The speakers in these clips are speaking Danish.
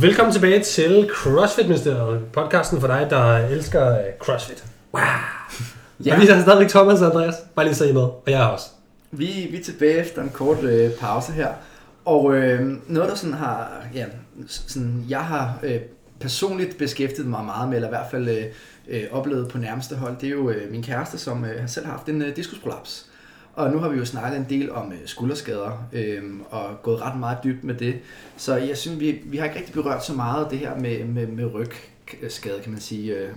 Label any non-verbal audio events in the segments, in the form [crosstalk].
Velkommen tilbage til CrossFit Ministeriet, podcasten for dig, der elsker øh, CrossFit. Wow. [laughs] Ja. Og vi er stadigvæk Thomas og Andreas, bare lige så I med, og jeg er også. Vi, vi er tilbage efter en kort øh, pause her, og øh, noget der sådan har, ja, sådan, jeg har øh, personligt beskæftiget mig meget med, eller i hvert fald øh, øh, oplevet på nærmeste hold, det er jo øh, min kæreste, som øh, har selv haft en øh, diskusprolaps. Og nu har vi jo snakket en del om øh, skulderskader, øh, og gået ret meget dybt med det. Så jeg synes, vi, vi har ikke rigtig berørt så meget det her med, med, med rygskade, kan man sige. Øh,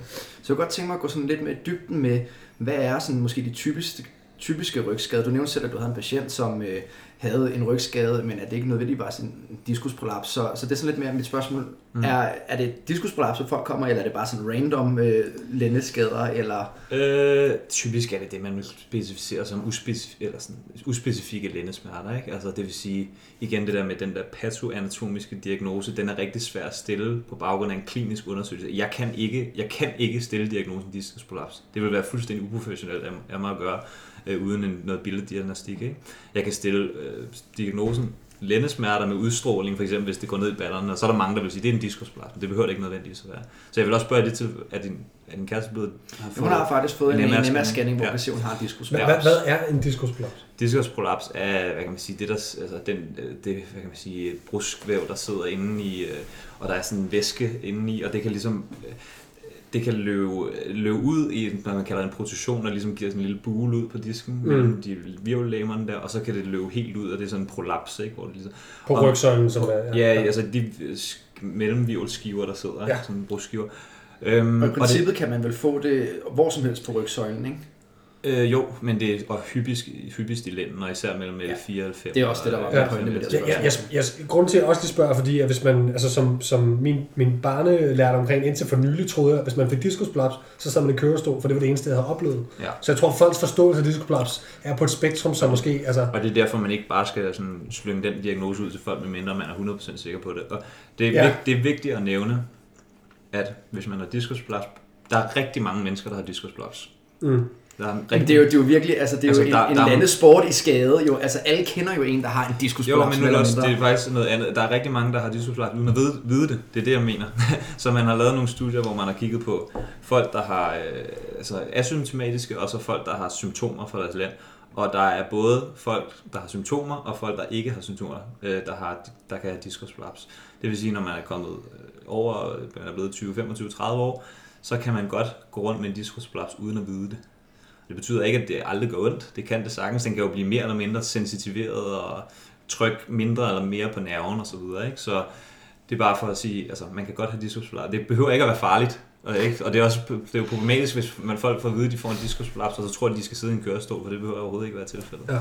så jeg kunne godt tænke mig at gå sådan lidt mere dybden med, hvad er sådan måske de typiske, typiske rygskader? Du nævnte selv, at du havde en patient, som øh, havde en rygskade, men at det ikke nødvendigvis var sådan en diskusprolaps. Så, så det er sådan lidt mere mit spørgsmål. Mm. Er, er det diskusprolaps, hvor folk kommer, eller er det bare sådan random øh, lændeskader? Eller? Øh, typisk er det det, man vil specificere som uspecif- eller sådan, uspecifikke lændesmerter. Ikke? Altså, det vil sige, igen det der med den der patoanatomiske diagnose, den er rigtig svær at stille på baggrund af en klinisk undersøgelse. Jeg kan ikke, jeg kan ikke stille diagnosen diskusprolaps. Det vil være fuldstændig uprofessionelt af mig at gøre øh, uden en, noget billeddiagnostik. Ikke? Jeg kan stille øh, diagnosen lændesmerter med udstråling, for eksempel hvis det går ned i ballerne, og så er der mange, der vil sige, det er en diskusplads, men det behøver det ikke nødvendigvis at være. Så jeg vil også spørge det til, at din, er din kæreste blevet... Har fået hun har faktisk fået en MR-scanning, hvor ja. hun har en diskusprolaps. Hvad, hvad er en diskusprolaps? Diskusprolaps er, hvad kan man sige, det der, altså den, det, hvad kan man sige, bruskvæv, der sidder inde i, øh, og der er sådan en væske inde i, og det kan ligesom, det kan løbe, løbe ud i, hvad man kalder en protrusion, der ligesom giver sådan en lille bule ud på disken mm. mellem de virvellæmerne der, og så kan det løbe helt ud, og det er sådan en prolaps, ikke? Hvor det ligesom, på rygsøjlen, som er... Ja, ja, altså de mellemvirvelskiver, der sidder, ja. sådan brugskiver. Øhm, og i princippet og det, kan man vel få det hvor som helst på rygsøjlen, ikke? Øh, jo, men det er hyppigst, hyppigst i lænden, og især mellem ja. 4 og 5. Det er også det, der var ja. pointe med det. Ja, jeg, jeg, jeg, grunden til, at jeg også lige spørger, fordi at hvis man, altså som, som min, min barne lærte omkring indtil for nylig, troede jeg, at hvis man fik diskusplaps, så sad man i kørestol, for det var det eneste, jeg havde oplevet. Ja. Så jeg tror, at folks forståelse af diskusplaps er på et spektrum, som måske... Altså... Og det er derfor, man ikke bare skal sådan, slynge den diagnose ud til folk, medmindre man er 100% sikker på det. Og det er, ja. vigt, det er vigtigt at nævne, at hvis man har diskusplaps, der er rigtig mange mennesker, der har diskusplaps. Mm. Der er rigtig... det, er jo, det er jo virkelig, altså det er altså, jo der, en, en der, sport i skade. Jo, altså alle kender jo en, der har en diskusprolaps. Jo, men nu også, det er faktisk noget andet. Der er rigtig mange, der har diskusprolaps uden at vide, vide det. Det er det, jeg mener. [laughs] så man har lavet nogle studier, hvor man har kigget på folk, der har øh, altså asymptomatiske, og så folk, der har symptomer for deres land. Og der er både folk, der har symptomer, og folk, der ikke har symptomer, øh, der, har, der kan have diskusprolaps. Det vil sige, når man er kommet øh, over, man er blevet 20, 25, 30 år, så kan man godt gå rundt med en diskusprolaps uden at vide det. Det betyder ikke, at det aldrig går ondt. Det kan det sagtens. Den kan jo blive mere eller mindre sensitiveret og tryk mindre eller mere på nerven og så videre. Ikke? Så det er bare for at sige, altså man kan godt have diskusplader. Det behøver ikke at være farligt. Ikke? og det er også det er jo problematisk, hvis man folk får at vide, at de får en diskusprolaps, og så tror de, de skal sidde i en kørestol, for det behøver overhovedet ikke være tilfældet. Ja.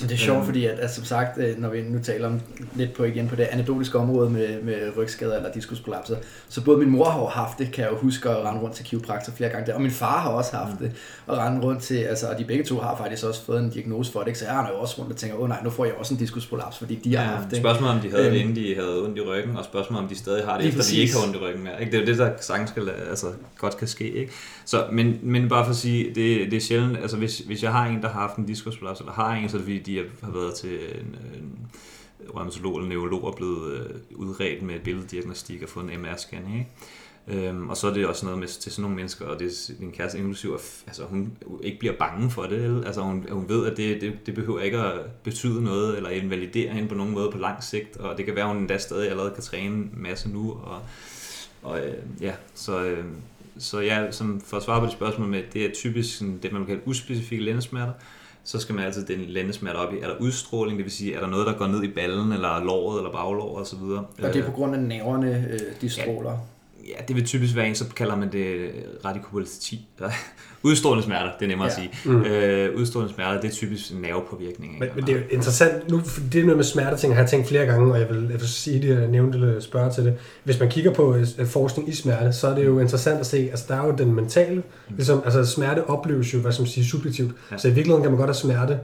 Det er sjovt, øhm. fordi at, at, som sagt, øh, når vi nu taler om lidt på igen på det anekdotiske område med, med rygskader eller diskusprolapser, så både min mor har haft det, kan jeg jo huske at rende rundt til kiropraktor flere gange der, og min far har også haft mm. det, og rende rundt til, altså, og de begge to har faktisk også fået en diagnose for det, ikke? så jeg har jo også rundt og tænker, åh oh, nej, nu får jeg også en diskusprolaps, fordi de ja, har haft det. Spørgsmålet om de havde øhm, det, inden de havde ondt i ryggen, og spørgsmålet om de stadig har det, efter præcis. de ikke har ondt i ryggen mere. Ikke? Det er jo det, der sagtens skal, altså, godt kan ske. Ikke? Så, men, men bare for at sige, det, det er sjældent, altså hvis, hvis jeg har en, der har haft en diskusprolaps, eller har en, så er det fordi, de har været til en, en rheumatolog eller neurolog og blevet øh, udredt med billeddiagnostik og fået en MR-scanning. Ikke? Øhm, og så er det også noget med til sådan nogle mennesker, og det er min kæreste inklusiv, at altså, hun ikke bliver bange for det. Eller? Altså, hun, hun ved, at det, det, det behøver ikke at betyde noget, eller invalidere hende på nogen måde på lang sigt, og det kan være, at hun endda stadig allerede kan træne en masse nu. Og, og øh, ja, så, øh, så ja, som for at svare på det spørgsmål med, det er typisk sådan, det, man kalder uspecifikke lændesmerter, så skal man altid den lændesmerte op i. Er der udstråling, det vil sige, er der noget, der går ned i ballen, eller låret, eller baglåret osv. Og, og det er på grund af nerverne, øh, de stråler? Ja, ja, det vil typisk være en, så kalder man det radikopati. Udstrålende smerter, det er nemmere ja. at sige. Mm. Øh, udstrålende smerter, det er typisk en nervepåvirkning. Men, men det er jo interessant, nu, det med smerteting, har jeg tænkt flere gange, og jeg vil, jeg vil sige det, jeg nævnte eller spørge til det. Hvis man kigger på uh, forskning i smerte, så er det jo interessant at se, altså der er jo den mentale, mm. ligesom, altså smerte opleves jo, hvad som siger, subjektivt. Ja. Så i virkeligheden kan man godt have smerte,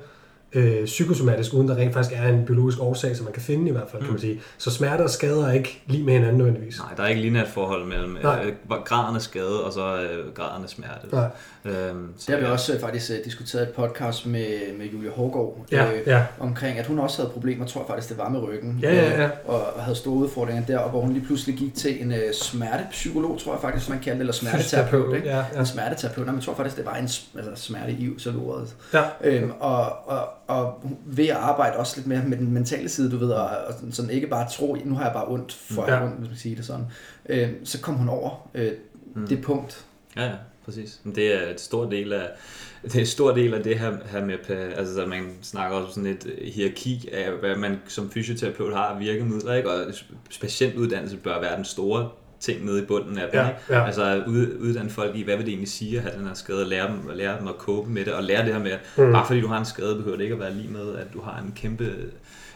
øh, psykosomatisk, uden der rent faktisk er en biologisk årsag, som man kan finde i hvert fald, mm. kan man mm. sige. Så smerte og skader er ikke lige med hinanden nødvendigvis. Nej, der er ikke lige et forhold mellem øh, graden af skade og så øh, graden af smerte. Nej. Øhm, så, det har vi også øh, faktisk uh, diskuteret et podcast med, med Julia Hårgaard ja, øh, ja. omkring, at hun også havde problemer, tror jeg faktisk det var med ryggen, ja, ja, ja. og havde store udfordringer der, og hvor hun lige pludselig gik til en uh, smertepsykolog, tror jeg faktisk, man kaldte det, eller smerteterapeut. Ikke? Ja, ja. En smerteterapeut, men jeg tror faktisk, det var en altså, smerte i så ordet. Ja. Øhm, og, og, og ved at arbejde også lidt mere med den mentale side, du ved, og, og sådan ikke bare tro, nu har jeg bare ondt for ja. ondt, hvis man siger det sådan, øh, så kom hun over øh, mm. det punkt. Ja, ja præcis. Det er et stor del af, [laughs] det er en stor del af det her, her med, altså at man snakker også sådan et hierarki af, hvad man som fysioterapeut har af virkemidler, ikke? og uddannelse bør være den store ting nede i bunden af dem. Ja, ja. Altså at uddanne folk i, hvad vil det egentlig sige at have den her skade, lære dem, lære dem at cope med det, og lære det her med, at mm. bare fordi du har en skade, behøver det ikke at være lige med, at du har en kæmpe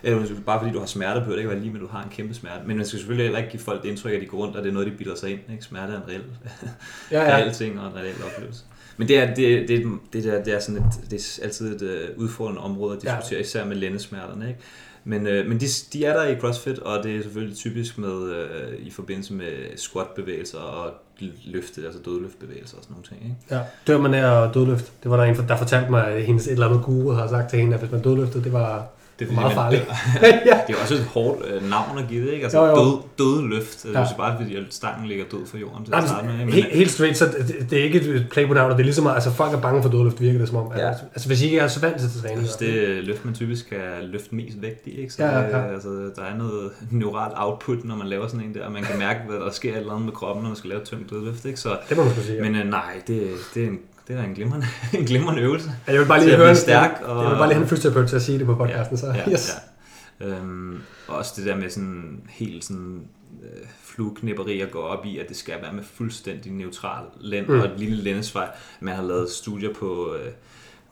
eller bare fordi du har smerte, behøver det ikke være lige med, at du har en kæmpe smerte. Men man skal selvfølgelig heller ikke give folk det indtryk, at de går rundt, og det er noget, de bilder sig ind. Ikke? Smerte er en reel, ja, ja. [laughs] reel ting og en reel oplevelse. Men det er, det, det, det, der, det er, sådan et, det er altid et uh, udfordrende område at diskutere, ja. især med lændesmerterne. Ikke? Men, øh, men de, de er der i CrossFit, og det er selvfølgelig typisk med øh, i forbindelse med squat-bevægelser og løfte, altså dødløftbevægelser og sådan nogle ting. Ikke? Ja, dør man af dødløft. Det var der en, der fortalte mig, at hendes et eller andet guru har sagt til hende, at hvis man dødløftede, det var det er meget farligt. [laughs] ja. Det er også et hårdt øh, navn at give, ikke? Altså jo, jo. Død, død løft. Ja. Det er bare fordi, at stangen ligger død for jorden til at starte med. Men, helt, helt straight, så det, det, er ikke et play på navn, det er ligesom, altså folk er bange for dødløft, virker det som om. Ja. Altså, altså hvis I ikke er så vant til at træne. Altså, det løft, man typisk skal løfte mest vægt i, ikke? Så ja, ja, ja. altså, der er noget neuralt output, når man laver sådan en der, og man kan mærke, hvad der sker et eller andet med kroppen, når man skal lave tungt dødløft, ikke? Så, det må man sige, ja. Men øh, nej, det, det er en det er en glimrende, [laughs] en glimrende øvelse. Ja, jeg vil bare lige høre stærk. Og, jeg vil bare lige have en fysioterapeut til at sige det på podcasten. Så. Ja, yes. ja. Øhm, også det der med sådan helt sådan øh, flueknipperi at gå op i, at det skal være med fuldstændig neutral lænd mm. og et lille lændesvej. Man har lavet studier på, øh,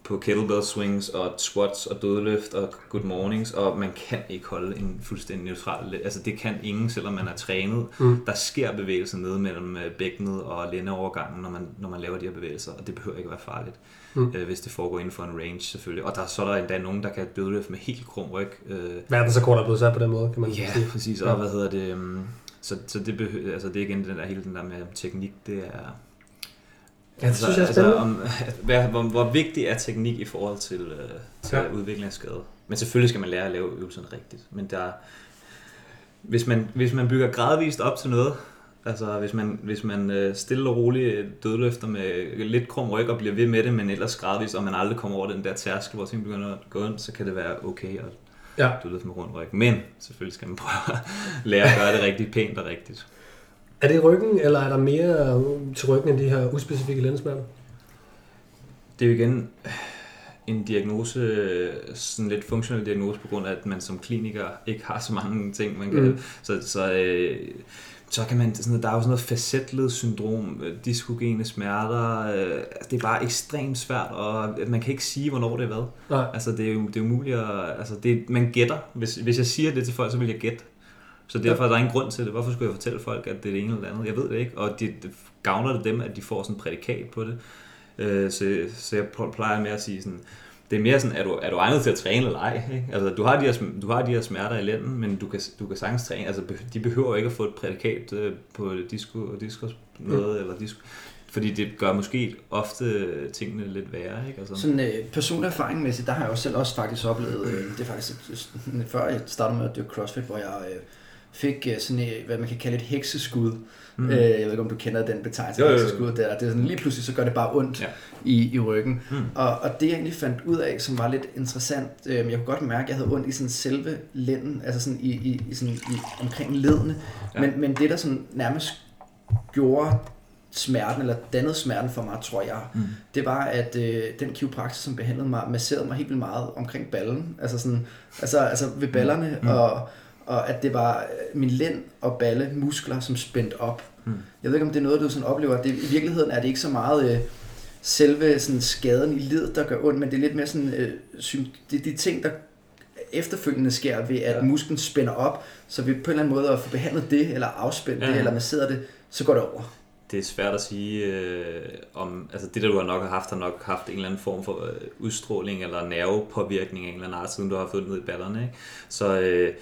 på kettlebell swings og squats og dødløft og good mornings, og man kan ikke holde en fuldstændig neutral Altså det kan ingen, selvom man er trænet. Mm. Der sker bevægelser nede mellem øh, bækkenet og lændeovergangen, når man, når man laver de her bevægelser, og det behøver ikke være farligt mm. øh, hvis det foregår inden for en range selvfølgelig. Og der, så er der endda nogen, der kan dødløfte med helt krum ryg. Øh. Verdensekord er blevet sat på den måde, kan man ja, sige. Ja, præcis. Og ja. hvad hedder det... Um, så, så det, behøver, altså det er igen den der, hele den der med teknik, det er... Ja, det synes jeg er altså, spændende. Altså, om, hvad, hvor, hvor vigtig er teknik i forhold til, uh, til ja. udvikling af skade? Men selvfølgelig skal man lære at lave øvelserne rigtigt. Men der, hvis man, hvis man bygger gradvist op til noget, Altså hvis man, hvis man øh, stille og roligt dødløfter med lidt krum ryg og bliver ved med det, men ellers gradvist, og man aldrig kommer over den der tærskel, hvor ting begynder at gå ind, så kan det være okay at ja. dødløfte med rund ryg. Men selvfølgelig skal man prøve at lære at gøre det rigtig pænt og rigtigt. Er det ryggen, eller er der mere til ryggen end de her uspecifikke lændesmerter? Det er jo igen en diagnose, sådan lidt funktionel diagnose, på grund af, at man som kliniker ikke har så mange ting, man kan... Mm. Så, så øh, så kan man, sådan der er jo sådan noget facetled syndrom, øh, diskogene smerter, øh, det er bare ekstremt svært, og man kan ikke sige, hvornår det er hvad. Nej. Altså, det er jo det er umuligt at, altså, det, man gætter. Hvis, hvis jeg siger det til folk, så vil jeg gætte. Så derfor er der ingen grund til det. Hvorfor skulle jeg fortælle folk, at det er det ene eller det andet? Jeg ved det ikke, og det, det gavner det dem, at de får sådan en prædikat på det. Øh, så, så jeg plejer med at sige sådan, det er mere sådan, er du, er du egnet til at træne eller ej? Ikke? Altså, du har, de her, du har de her smerter i lænden, men du kan, du kan sagtens træne. Altså, de behøver ikke at få et prædikat øh, på disco, disco noget, mm. eller disco, fordi det gør måske ofte tingene lidt værre. Ikke? Altså. Sådan øh, personlig erfaringmæssigt, der har jeg også selv også faktisk oplevet, øh, det er faktisk før jeg startede med at dyrke CrossFit, hvor jeg øh, fik øh, sådan et, hvad man kan kalde et hekseskud. Mm. Øh, jeg ved ikke, om du kender den betegnelse, jo, jo, jo. hekseskud der. Det er sådan, lige pludselig så gør det bare ondt ja. i, i ryggen. Mm. Og, og det jeg egentlig fandt ud af, som var lidt interessant, øh, jeg kunne godt mærke, at jeg havde ondt i sådan selve lænden, altså sådan i, i, i, sådan, i omkring ledene. Ja. Men, men det der sådan nærmest gjorde smerten, eller dannede smerten for mig, tror jeg, mm. det var, at øh, den kiropraktor, som behandlede mig, masserede mig helt vildt meget omkring ballen. Altså, sådan, altså, altså ved ballerne, mm. og og at det var øh, min lænd og balle muskler, som spændt op. Mm. Jeg ved ikke, om det er noget, du sådan oplever. Det, I virkeligheden er det ikke så meget øh, selve sådan, skaden i led, der gør ondt, men det er lidt mere sådan, øh, det er de ting, der efterfølgende sker ved, at ja. musklen spænder op, så vi på en eller anden måde at få behandlet det, eller afspændt ja. det, eller masseret det, så går det over. det er svært at sige øh, om, altså det der du har nok har haft, har nok haft en eller anden form for øh, udstråling eller nervepåvirkning af en eller anden art, siden du har fundet ud i ballerne, ikke? Så øh,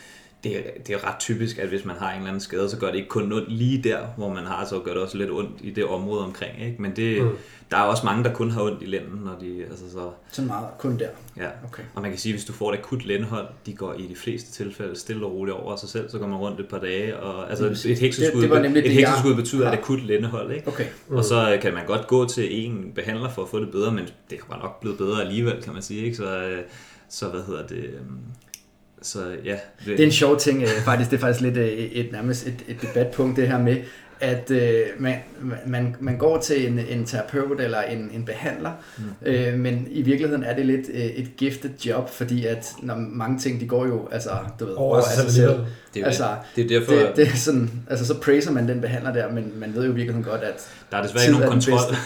det, er, det er ret typisk, at hvis man har en eller anden skade, så gør det ikke kun ondt lige der, hvor man har, så gør det også lidt ondt i det område omkring, ikke? Men det, mm. der er også mange, der kun har ondt i lænden, når de, altså så... Så meget, kun der? Ja, okay. og man kan sige, at hvis du får et akut lændehold, de går i de fleste tilfælde stille og roligt over sig selv, så går man rundt et par dage, og altså et hekseskud, det, det et hekseskud betyder et akut lændehold, ikke? Okay. Mm. Og så kan man godt gå til en behandler for at få det bedre, men det har nok blevet bedre alligevel, kan man sige, ikke? Så, øh, så hvad hedder det, øhm, så ja. Det, det er en sjov ting, øh, faktisk. Det er faktisk lidt øh, et, nærmest et, et debatpunkt, det her med, at øh, man, man, man går til en, en terapeut eller en, en behandler, mm. øh, men i virkeligheden er det lidt øh, et gifted job, fordi at når mange ting, de går jo altså, du ved, over af sig selv. Det er, altså, det, er derfor... Det, det er sådan, altså så praiser man den behandler der, men man ved jo virkelig godt, at Der er desværre ikke nogen kontrol.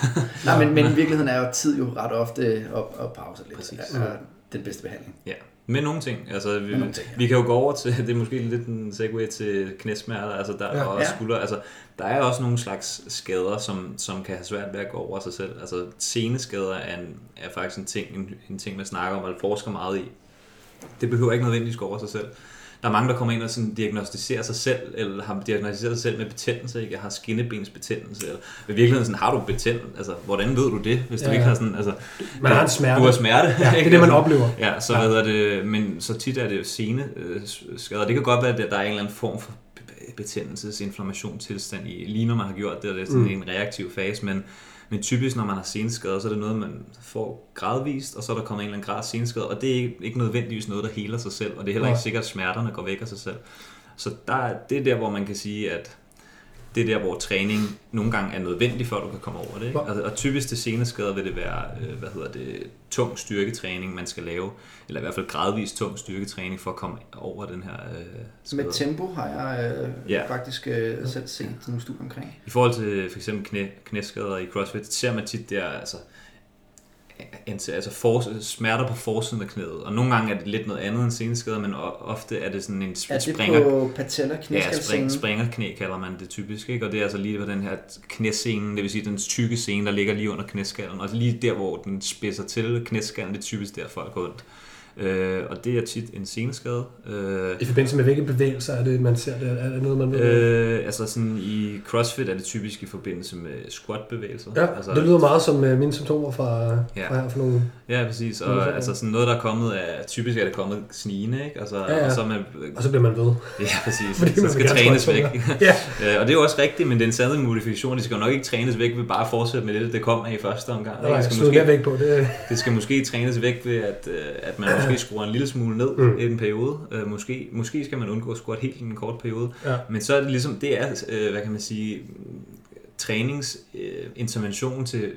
Nej, men, men i [laughs] virkeligheden er jo tid jo ret ofte op, op pause lidt. Præcis. Er, er den bedste behandling. Ja. Med nogle ting. Altså, vi, nogle ting, ja. vi kan jo gå over til, [laughs] det er måske lidt en segue til knæsmerter, altså der ja, og ja. skulder. Altså, der er også nogle slags skader, som, som kan have svært ved at gå over sig selv. Altså seneskader er, en, er faktisk en ting, en, en ting, man snakker om, og forsker meget i. Det behøver ikke nødvendigvis gå over sig selv der er mange, der kommer ind og sådan diagnostiserer sig selv, eller har diagnostiseret sig selv med betændelse, ikke? Jeg har skinnebensbetændelse, eller i virkeligheden sådan, har du betændelse, altså, hvordan ved du det, hvis du ja, ikke har sådan, altså, man har en smerte. Du har smerte. Ja, det er det, man oplever. Ja, så ja. Hvad det, men så tit er det jo sene øh, skader. Det kan godt være, at der er en eller anden form for betændelsesinflammationstilstand i, lige når man har gjort det, og det er sådan mm. en reaktiv fase, men men typisk, når man har seneskade, så er det noget, man får gradvist, og så er der kommet en eller anden grad seneskade, og det er ikke, ikke nødvendigvis noget, der heler sig selv, og det er heller ikke sikkert, at smerterne går væk af sig selv. Så der, det er der, hvor man kan sige, at det er der, hvor træning nogle gange er nødvendig, før du kan komme over det. Ikke? Altså, og typisk til seneskader vil det være, øh, hvad hedder det, tung styrketræning, man skal lave, eller i hvert fald gradvis tung styrketræning for at komme over den her øh, skade. Med tempo har jeg øh, ja. faktisk øh, selv set nogle studier omkring. I forhold til for eksempel knæ, knæskader i CrossFit, ser man tit der, altså altså for, smerter på forsiden af knæet. Og nogle gange er det lidt noget andet end seneskader, men ofte er det sådan en er det springer... på patella Ja, spring, springer knæ kalder man det typisk. Ikke? Og det er altså lige på den her knæscene, det vil sige den tykke scene, der ligger lige under knæskallen. Og lige der, hvor den spidser til knæskallen, det er typisk der, folk går ondt. Øh, og det er tit en seneskade. Øh, I forbindelse med hvilke bevægelser er det, man ser det? Er det noget, man ved? Øh, altså sådan i CrossFit er det typisk i forbindelse med squat-bevægelser. Ja, altså, det lyder meget som uh, mine symptomer fra, ja. fra her for nogle... Ja, præcis. Og nogle altså sådan noget, der er kommet af... Typisk er det kommet snigende, ikke? Altså, ja, ja. Og, så man, og så bliver man ved. [laughs] Ja, præcis. Fordi så skal trænes væk. ja. [laughs] og det er jo også rigtigt, men den sande modifikation, det skal jo nok ikke trænes væk ved bare at fortsætte med det, det kommer af i første omgang. Nej, det skal måske, væk på det. det skal måske trænes væk ved, at, øh, at man [clears throat] måske skruer en lille smule ned mm. i en periode. Uh, måske, måske skal man undgå at squat helt i en kort periode. Ja. Men så er det ligesom, det er, uh, hvad kan man sige, træningsintervention uh, til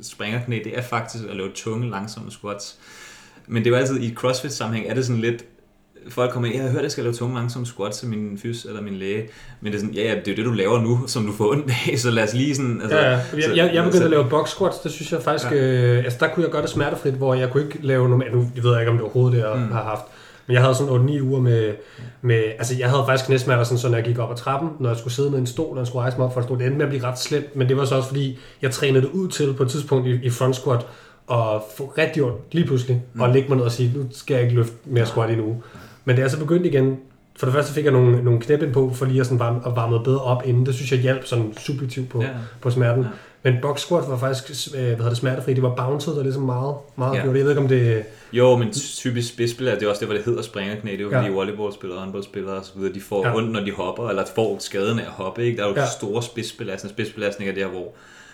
springerknæ, det er faktisk at lave tunge, langsomme squats. Men det er jo altid i CrossFit-sammenhæng, er det sådan lidt, folk kommer ind, jeg har hørt, at jeg skal lave tunge, langsomme squats til min fys eller min læge. Men det er sådan, ja, ja, det er jo det, du laver nu, som du får ondt af, [laughs] så lad os lige sådan... Altså, ja, ja. Jeg, jeg, jeg begyndte at lave box squats, det synes jeg faktisk, ja. øh, altså der kunne jeg gøre det smertefrit, hvor jeg kunne ikke lave normalt, nu jeg ved jeg ikke, om det overhovedet det, jeg mm. har haft, men jeg havde sådan 8-9 uger med, med, altså jeg havde faktisk knæsmerter, sådan, så når jeg gik op ad trappen, når jeg skulle sidde med en stol, når jeg skulle rejse mig op for en stol, det endte med at blive ret slemt, men det var så også fordi, jeg trænede det ud til på et tidspunkt i, i front squat, og få rigtig ondt lige pludselig, mm. og lægge mig ned og sige, nu skal jeg ikke løfte mere squat endnu. Men det er så begyndt igen. For det første fik jeg nogle, nogle knæb på, for lige at, sådan varme, at varme bedre op inden. Det synes jeg hjalp sådan subjektivt på, ja. på smerten. Ja. Men box squat var faktisk øh, hvad hedder det, smertefri. Det var bounced der ligesom meget, meget ja. gjort. Jeg ved ikke, om det... Jo, men typisk spidsspillere, det er også det, hvor det hedder springerknæ. Det er jo fordi ja. volleyballspillere, håndboldspillere og så videre, de får ja. ondt, når de hopper, eller får skaden af at hoppe. Ikke? Der er jo ja. store spidsbelastninger. Spidsbelastninger der, hvor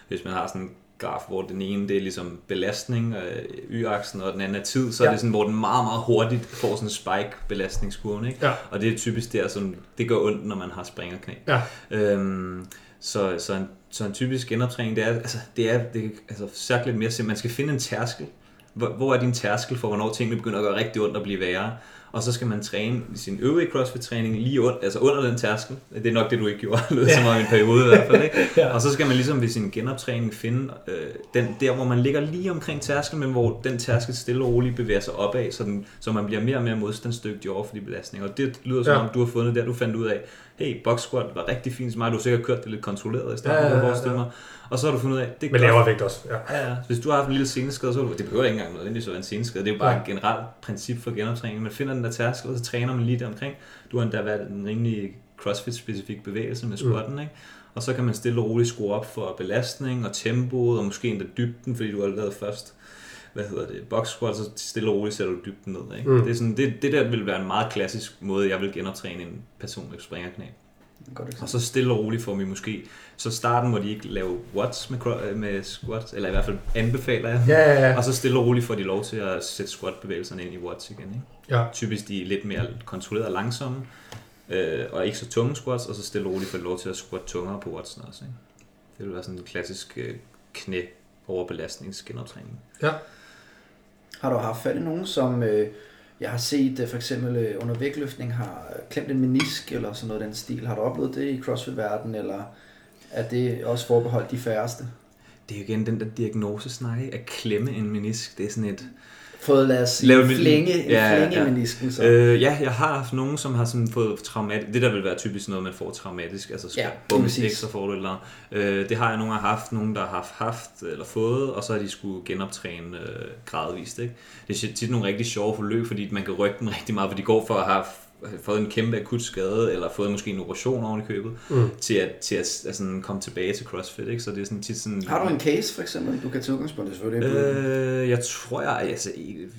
hvis man har sådan graf, hvor den ene det er ligesom belastning, øh, y-aksen, og den anden er tid, så ja. er det sådan, hvor den meget, meget hurtigt får sådan en spike belastningskurve, ikke? Ja. Og det er typisk der, sådan, det gør ondt, når man har springerknæ. Ja. Øhm, så, så, en, så en typisk genoptræning, det er, altså, det er, det er altså, sagt lidt mere simpelt. Man skal finde en tærskel. Hvor, hvor er din tærskel for, hvornår tingene begynder at gøre rigtig ondt og blive værre? Og så skal man træne sin øvrige CrossFit-træning lige under, altså under den tærskel. Det er nok det, du ikke gjorde, [laughs] lød som om en periode i hvert fald. Ikke? ja. Og så skal man ligesom ved sin genoptræning finde øh, den, der, hvor man ligger lige omkring tærskel, men hvor den tærskel stille og roligt bevæger sig opad, så, den, så man bliver mere og mere modstandsdygtig over for de belastninger. Og det lyder som ja. om, du har fundet der, du fandt ud af, hey, box squat var rigtig fint til mig, du har sikkert kørt det lidt kontrolleret i starten, ja, ja, ja, ja. Og så har du fundet ud af, det Men lavere vægt også. Ja. ja. ja. Hvis du har haft en lille seneskade, så det behøver ikke engang nødvendigvis at være en seneskade. Det er jo bare ja. et generelt princip for genoptræning. Man finder den der tærskel, og så træner man lige omkring. Du har endda været en rimelig CrossFit-specifik bevægelse med squatten, mm. ikke? Og så kan man stille og roligt skrue op for belastning og tempoet, og måske endda dybden, fordi du har lavet først hvad hedder det, box squat, så stille og roligt sætter du dybden ned. Ikke? Mm. Det, er sådan, det, det der vil være en meget klassisk måde, jeg vil genoptræne en person med springerknæ. Godt og så stille og roligt får vi måske, så starten må de ikke lave watts med, med squat, eller i hvert fald anbefaler jeg ja, ja, ja. og så stille og roligt får de lov til at sætte squat-bevægelserne ind i watts igen. Ikke? Ja. Typisk de er lidt mere kontrolleret og langsomme, øh, og ikke så tunge squats, og så stille og roligt får de lov til at squat tungere på wattsene også. Ikke? Det vil være sådan en klassisk øh, knæ overbelastningsgenoptræning. Ja. Har du haft fat i nogen, som øh, jeg har set øh, for eksempel øh, under vægtløftning har øh, klemt en menisk eller sådan noget den stil. Har du oplevet det i CrossFit-verden, eller er det også forbeholdt de færreste? Det er jo igen den der diagnosesnak, at klemme en menisk. Det er sådan et fået, lad os sige, Lave en flænge, en ja, flænge ja. menisken. Så. Øh, ja, jeg har haft nogen, som har sådan fået traumatisk, det der vil være typisk noget, man får traumatisk, altså ja, bum, ekstra får det eller øh, Det har jeg nogle har haft, nogen der har haft, haft eller fået, og så har de skulle genoptræne øh, gradvist. Ikke? Det er tit nogle rigtig sjove forløb, fordi man kan rykke dem rigtig meget, for de går for at have fået en kæmpe akut skade, eller fået måske en operation oven i købet, mm. til at, til at altså, komme tilbage til CrossFit. Ikke? Så det er sådan tit sådan... Har du en case for eksempel, du kan tage udgangspunkt i? Øh, jeg tror, jeg, altså,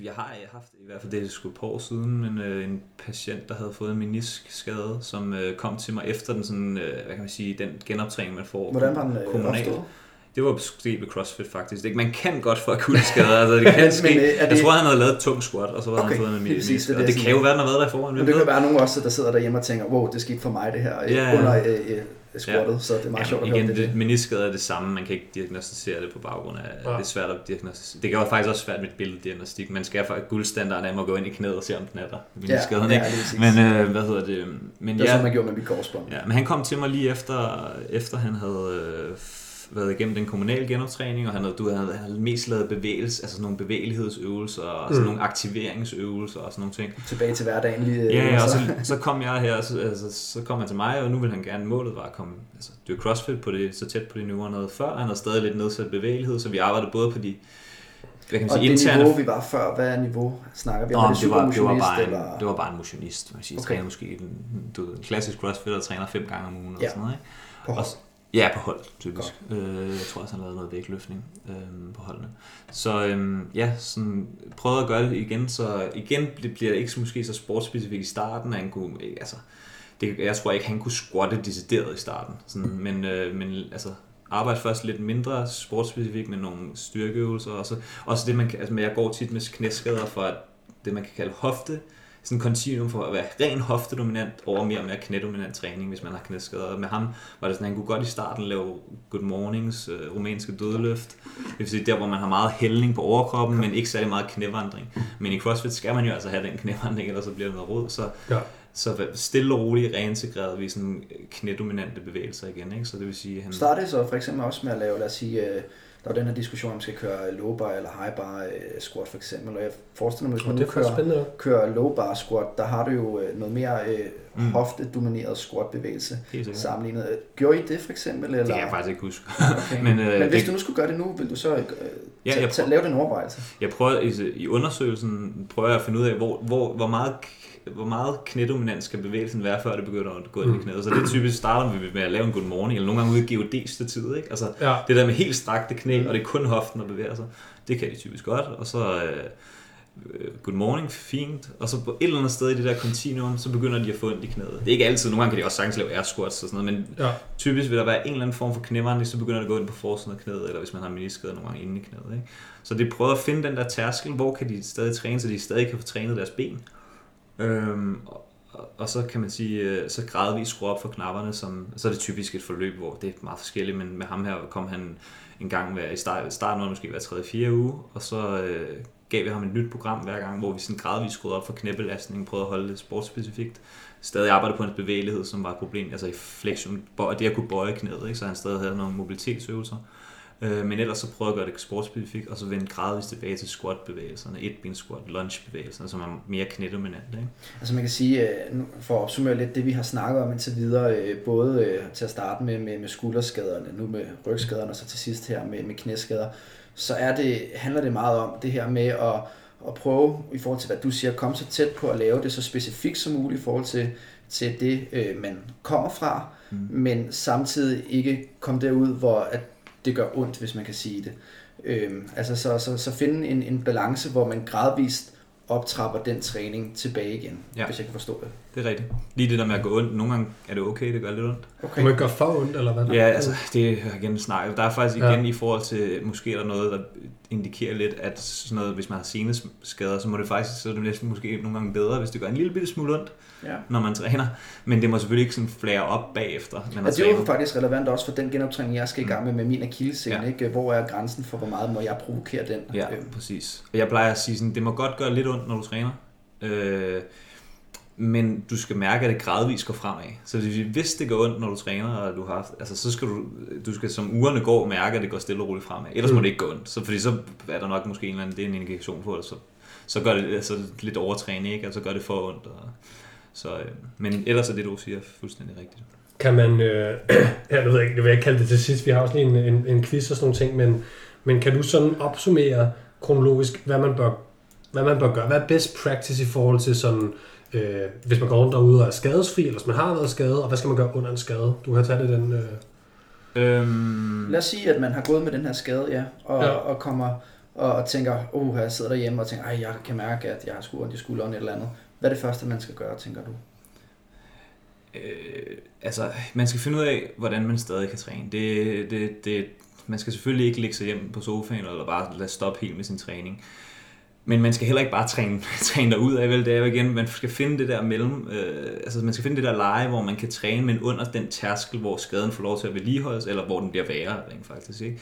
jeg har jeg haft, i hvert fald det er sgu et par år siden, men øh, en patient, der havde fået en meniskskade, som øh, kom til mig efter den sådan, øh, hvad kan man sige, den genoptræning, man får Hvordan var den øh, kommunalt. Opstået? Det var sket ved CrossFit faktisk. Ikke? Man kan godt få akutte [laughs] skader. Altså, det kan ske. Men, det... Jeg tror, han havde lavet et tungt squat, og så var okay, han fået en almindelig det, det, det, det kan jo være, den har været der i forvejen. Men det kan være nogen også, der sidder derhjemme og tænker, wow, det skete for mig det her ja, under øh, øh, squattet, ja. så det er meget ja, sjovt at igen, høre det. Meniskade er det samme, man kan ikke diagnostisere det på baggrund af, ja. det er svært at diagnostisere. Det kan jo faktisk også svært med et billeddiagnostik. Man skal faktisk guldstandarden af at gå ind i knæet og se, om den er der. Meniskaden, ja, ja, men øh, hvad hedder det? Men, det er ja, sådan, man gjorde med mit korsbånd. Ja, men han kom til mig lige efter, efter han havde øh, været igennem den kommunale genoptræning, og han havde, du havde, han havde mest lavet bevægelse, altså sådan nogle bevægelighedsøvelser, og sådan mm. nogle aktiveringsøvelser og sådan nogle ting. Tilbage til hverdagen lige. Ja, ja og så, så kom jeg her, så, altså, så kom han til mig, og nu vil han gerne, målet var at komme, altså det er CrossFit på det, så tæt på de niveauer noget før, han havde stadig lidt nedsat bevægelighed, så vi arbejdede både på de hvad kan man sige, og det interne... niveau, vi var før, hvad er niveau? Snakker vi om det, det, var, det, var bare en, eller? det var bare en motionist. Man siger, okay. træner måske en, du, en klassisk crossfitter træner fem gange om ugen. Ja. Og sådan noget, ikke? Og, Ja, på hold, typisk. Øh, jeg tror også, han lavede noget vægtløftning øh, på holdene. Så øh, ja, sådan, prøvede at gøre det igen, så igen bliver det ikke måske så sportsspecifikt i starten, han kunne, altså, det, jeg tror ikke, han kunne squatte decideret i starten, sådan, men, øh, men altså, arbejde først lidt mindre sportsspecifikt med nogle styrkeøvelser, og så, også det, man kan, altså, jeg går tit med knæskader for at, det, man kan kalde hofte, sådan en continuum for at være ren hoftedominant over mere og mere knædominant træning, hvis man har knæskader. Med ham var det sådan, at han kunne godt i starten lave good mornings, øh, rumænske dødløft. Det vil sige der, hvor man har meget hældning på overkroppen, men ikke særlig meget knævandring. Men i CrossFit skal man jo altså have den knævandring, ellers så bliver det noget rod. Så, ja. så stille og roligt reintegreret vi sådan knædominante bevægelser igen. Ikke? Så det vil sige, han... Startede så for eksempel også med at lave, lad os sige, øh, der er den her diskussion, om man skal køre low bar eller high bar øh, squat for eksempel, og jeg forestiller mig, hvis man nu kører, kører low bar squat, der har du jo øh, noget mere øh, mm. hofte-domineret squat bevægelse sammenlignet. Gjorde I det for eksempel? Eller? Det kan jeg faktisk ikke huske. [laughs] Okay. [laughs] men, øh, Men hvis det... du nu skulle gøre det nu, vil du så øh, ja, jeg prøver, lave den overvejelse? Jeg prøver i, i undersøgelsen prøver jeg at finde ud af, hvor, hvor, hvor meget hvor meget knædominant skal bevægelsen være, før det begynder at gå ind i mm. knæet. Så det er typisk starter vi med at lave en good morning, eller nogle gange ude i god tid, ikke? Altså, ja. det der med helt strakte knæ, mm. og det er kun hoften, der bevæger sig, det kan de typisk godt. Og så øh, good morning, fint. Og så på et eller andet sted i det der continuum, så begynder de at få ondt i knæet. Det er ikke altid, nogle gange kan de også sagtens lave air squats og sådan noget, men ja. typisk vil der være en eller anden form for knævandring, så begynder det at gå ind på forsiden af knæet, eller hvis man har meniskade nogle gange inde i knæet. Ikke? Så det prøver at finde den der tærskel, hvor kan de stadig træne, så de stadig kan få trænet deres ben. Øhm, og, og så kan man sige, øh, så gradvist skrue op for knapperne, som, så er det typisk et forløb, hvor det er meget forskelligt, men med ham her kom han en gang hver, i start, starten var måske hver tredje, fire uge, og så øh, gav vi ham et nyt program hver gang, hvor vi sådan gradvist skruede op for knæbelastning, prøvede at holde det sportsspecifikt. Stadig arbejdede på hans bevægelighed, som var et problem, altså i flexion, og det at kunne bøje knæet, ikke? så han stadig havde nogle mobilitetsøvelser. Øh, men ellers så prøvede jeg at gøre det sportsspecifikt, og så vende gradvist tilbage til squat-bevægelserne, et ben squat, lunge-bevægelserne, som er mere knædominante. Ikke? Altså man kan sige, øh, for at opsummere lidt det, vi har snakket om indtil videre, øh, både øh, til at starte med, med, med skulderskaderne, nu med rygskaderne, og så til sidst her med, med knæskader, så er det, handler det meget om det her med at, at prøve, i forhold til hvad du siger, at komme så tæt på at lave det så specifikt som muligt i forhold til, til det, man kommer fra, mm. men samtidig ikke komme derud, hvor at det gør ondt, hvis man kan sige det. Øhm, altså så, så, så finde en, en balance, hvor man gradvist optrapper den træning tilbage igen, ja. hvis jeg kan forstå det. Det er rigtigt. Lige det der med at gå ondt. Nogle gange er det okay, det gør lidt ondt. Okay. Må det gøre for ondt, eller hvad? Ja, altså, det er igen snak. Der er faktisk igen ja. i forhold til, måske er der noget, der indikerer lidt, at sådan noget, hvis man har seneskader, så må det faktisk, så er det næsten måske nogle gange bedre, hvis det gør en lille bitte smule ondt, ja. når man træner. Men det må selvfølgelig ikke sådan flære op bagefter. Man ja, det er jo faktisk relevant også for den genoptræning, jeg skal i gang med med min akillescene. Ja. Ikke? Hvor er grænsen for, hvor meget må jeg provokere den? Ja, øhm. præcis. Og jeg plejer at sige sådan, det må godt gøre lidt ondt, når du træner. Øh, men du skal mærke, at det gradvist går fremad. Så hvis det går ondt, når du træner, og du har, altså, så skal du, du skal som ugerne går mærke, at det går stille og roligt fremad. Ellers mm. må det ikke gå ondt. Så, fordi så er der nok måske en eller anden, det er en indikation på det, så, så gør det altså, lidt overtræning, ikke? Altså gør det for ondt. Og, så, øh, men ellers er det, du siger, fuldstændig rigtigt. Kan man, øh, [clears throat] ja, nu ved jeg ikke, det vil jeg kalde det til sidst, vi har også lige en, en, en quiz og sådan nogle ting, men, men kan du sådan opsummere kronologisk, hvad man bør, hvad man bør gøre? Hvad er best practice i forhold til sådan, øh, hvis man går rundt derude og er skadesfri, eller hvis man har været skadet, og hvad skal man gøre under en skade? Du har taget det den... Øh... Øhm... Lad os sige, at man har gået med den her skade, ja, og, ja. og kommer og, og tænker, oh, jeg sidder derhjemme og tænker, ej, jeg kan mærke, at jeg har skudt i skulderen eller andet. Hvad er det første, man skal gøre, tænker du? Øh, altså, man skal finde ud af, hvordan man stadig kan træne. Det, det, det, man skal selvfølgelig ikke ligge sig hjem på sofaen, eller bare lade stoppe helt med sin træning. Men man skal heller ikke bare træne, [laughs] træne dig ud af, vel? Det er jo igen, man skal finde det der mellem, øh, altså man skal finde det der leje, hvor man kan træne, men under den tærskel, hvor skaden får lov til at vedligeholdes, eller hvor den bliver værre, rent faktisk, ikke?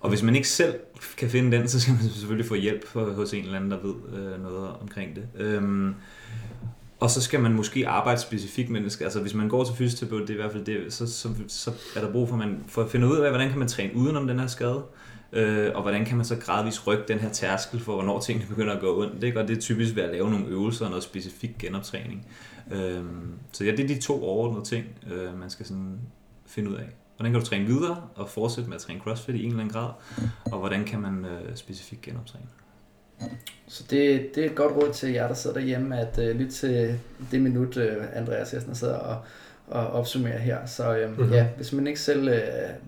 Og hvis man ikke selv kan finde den, så skal man selvfølgelig få hjælp hos en eller anden, der ved øh, noget omkring det. Øhm, og så skal man måske arbejde specifikt med det. Altså hvis man går til fysioterapeut, det er i hvert fald det, så, så, så er der brug for, man, for at finde ud af, hvordan kan man træne udenom den her skade. Øh, øh, og hvordan kan man så gradvist rykke den her tærskel for, hvornår tingene begynder at gå ondt. Ikke? Og det er typisk ved at lave nogle øvelser og noget specifik genoptræning. Øh, så ja, det er de to overordnede ting, øh, man skal sådan finde ud af. Hvordan kan du træne videre og fortsætte med at træne CrossFit i en eller anden grad? Og hvordan kan man øh, specifikt genoptræne? Så det, det er et godt råd til jer, der sidder derhjemme, at øh, lytte til det minut, øh, Andreas Hessen sidder og, og opsummere her. Så øhm, mm-hmm. ja, hvis man ikke selv øh,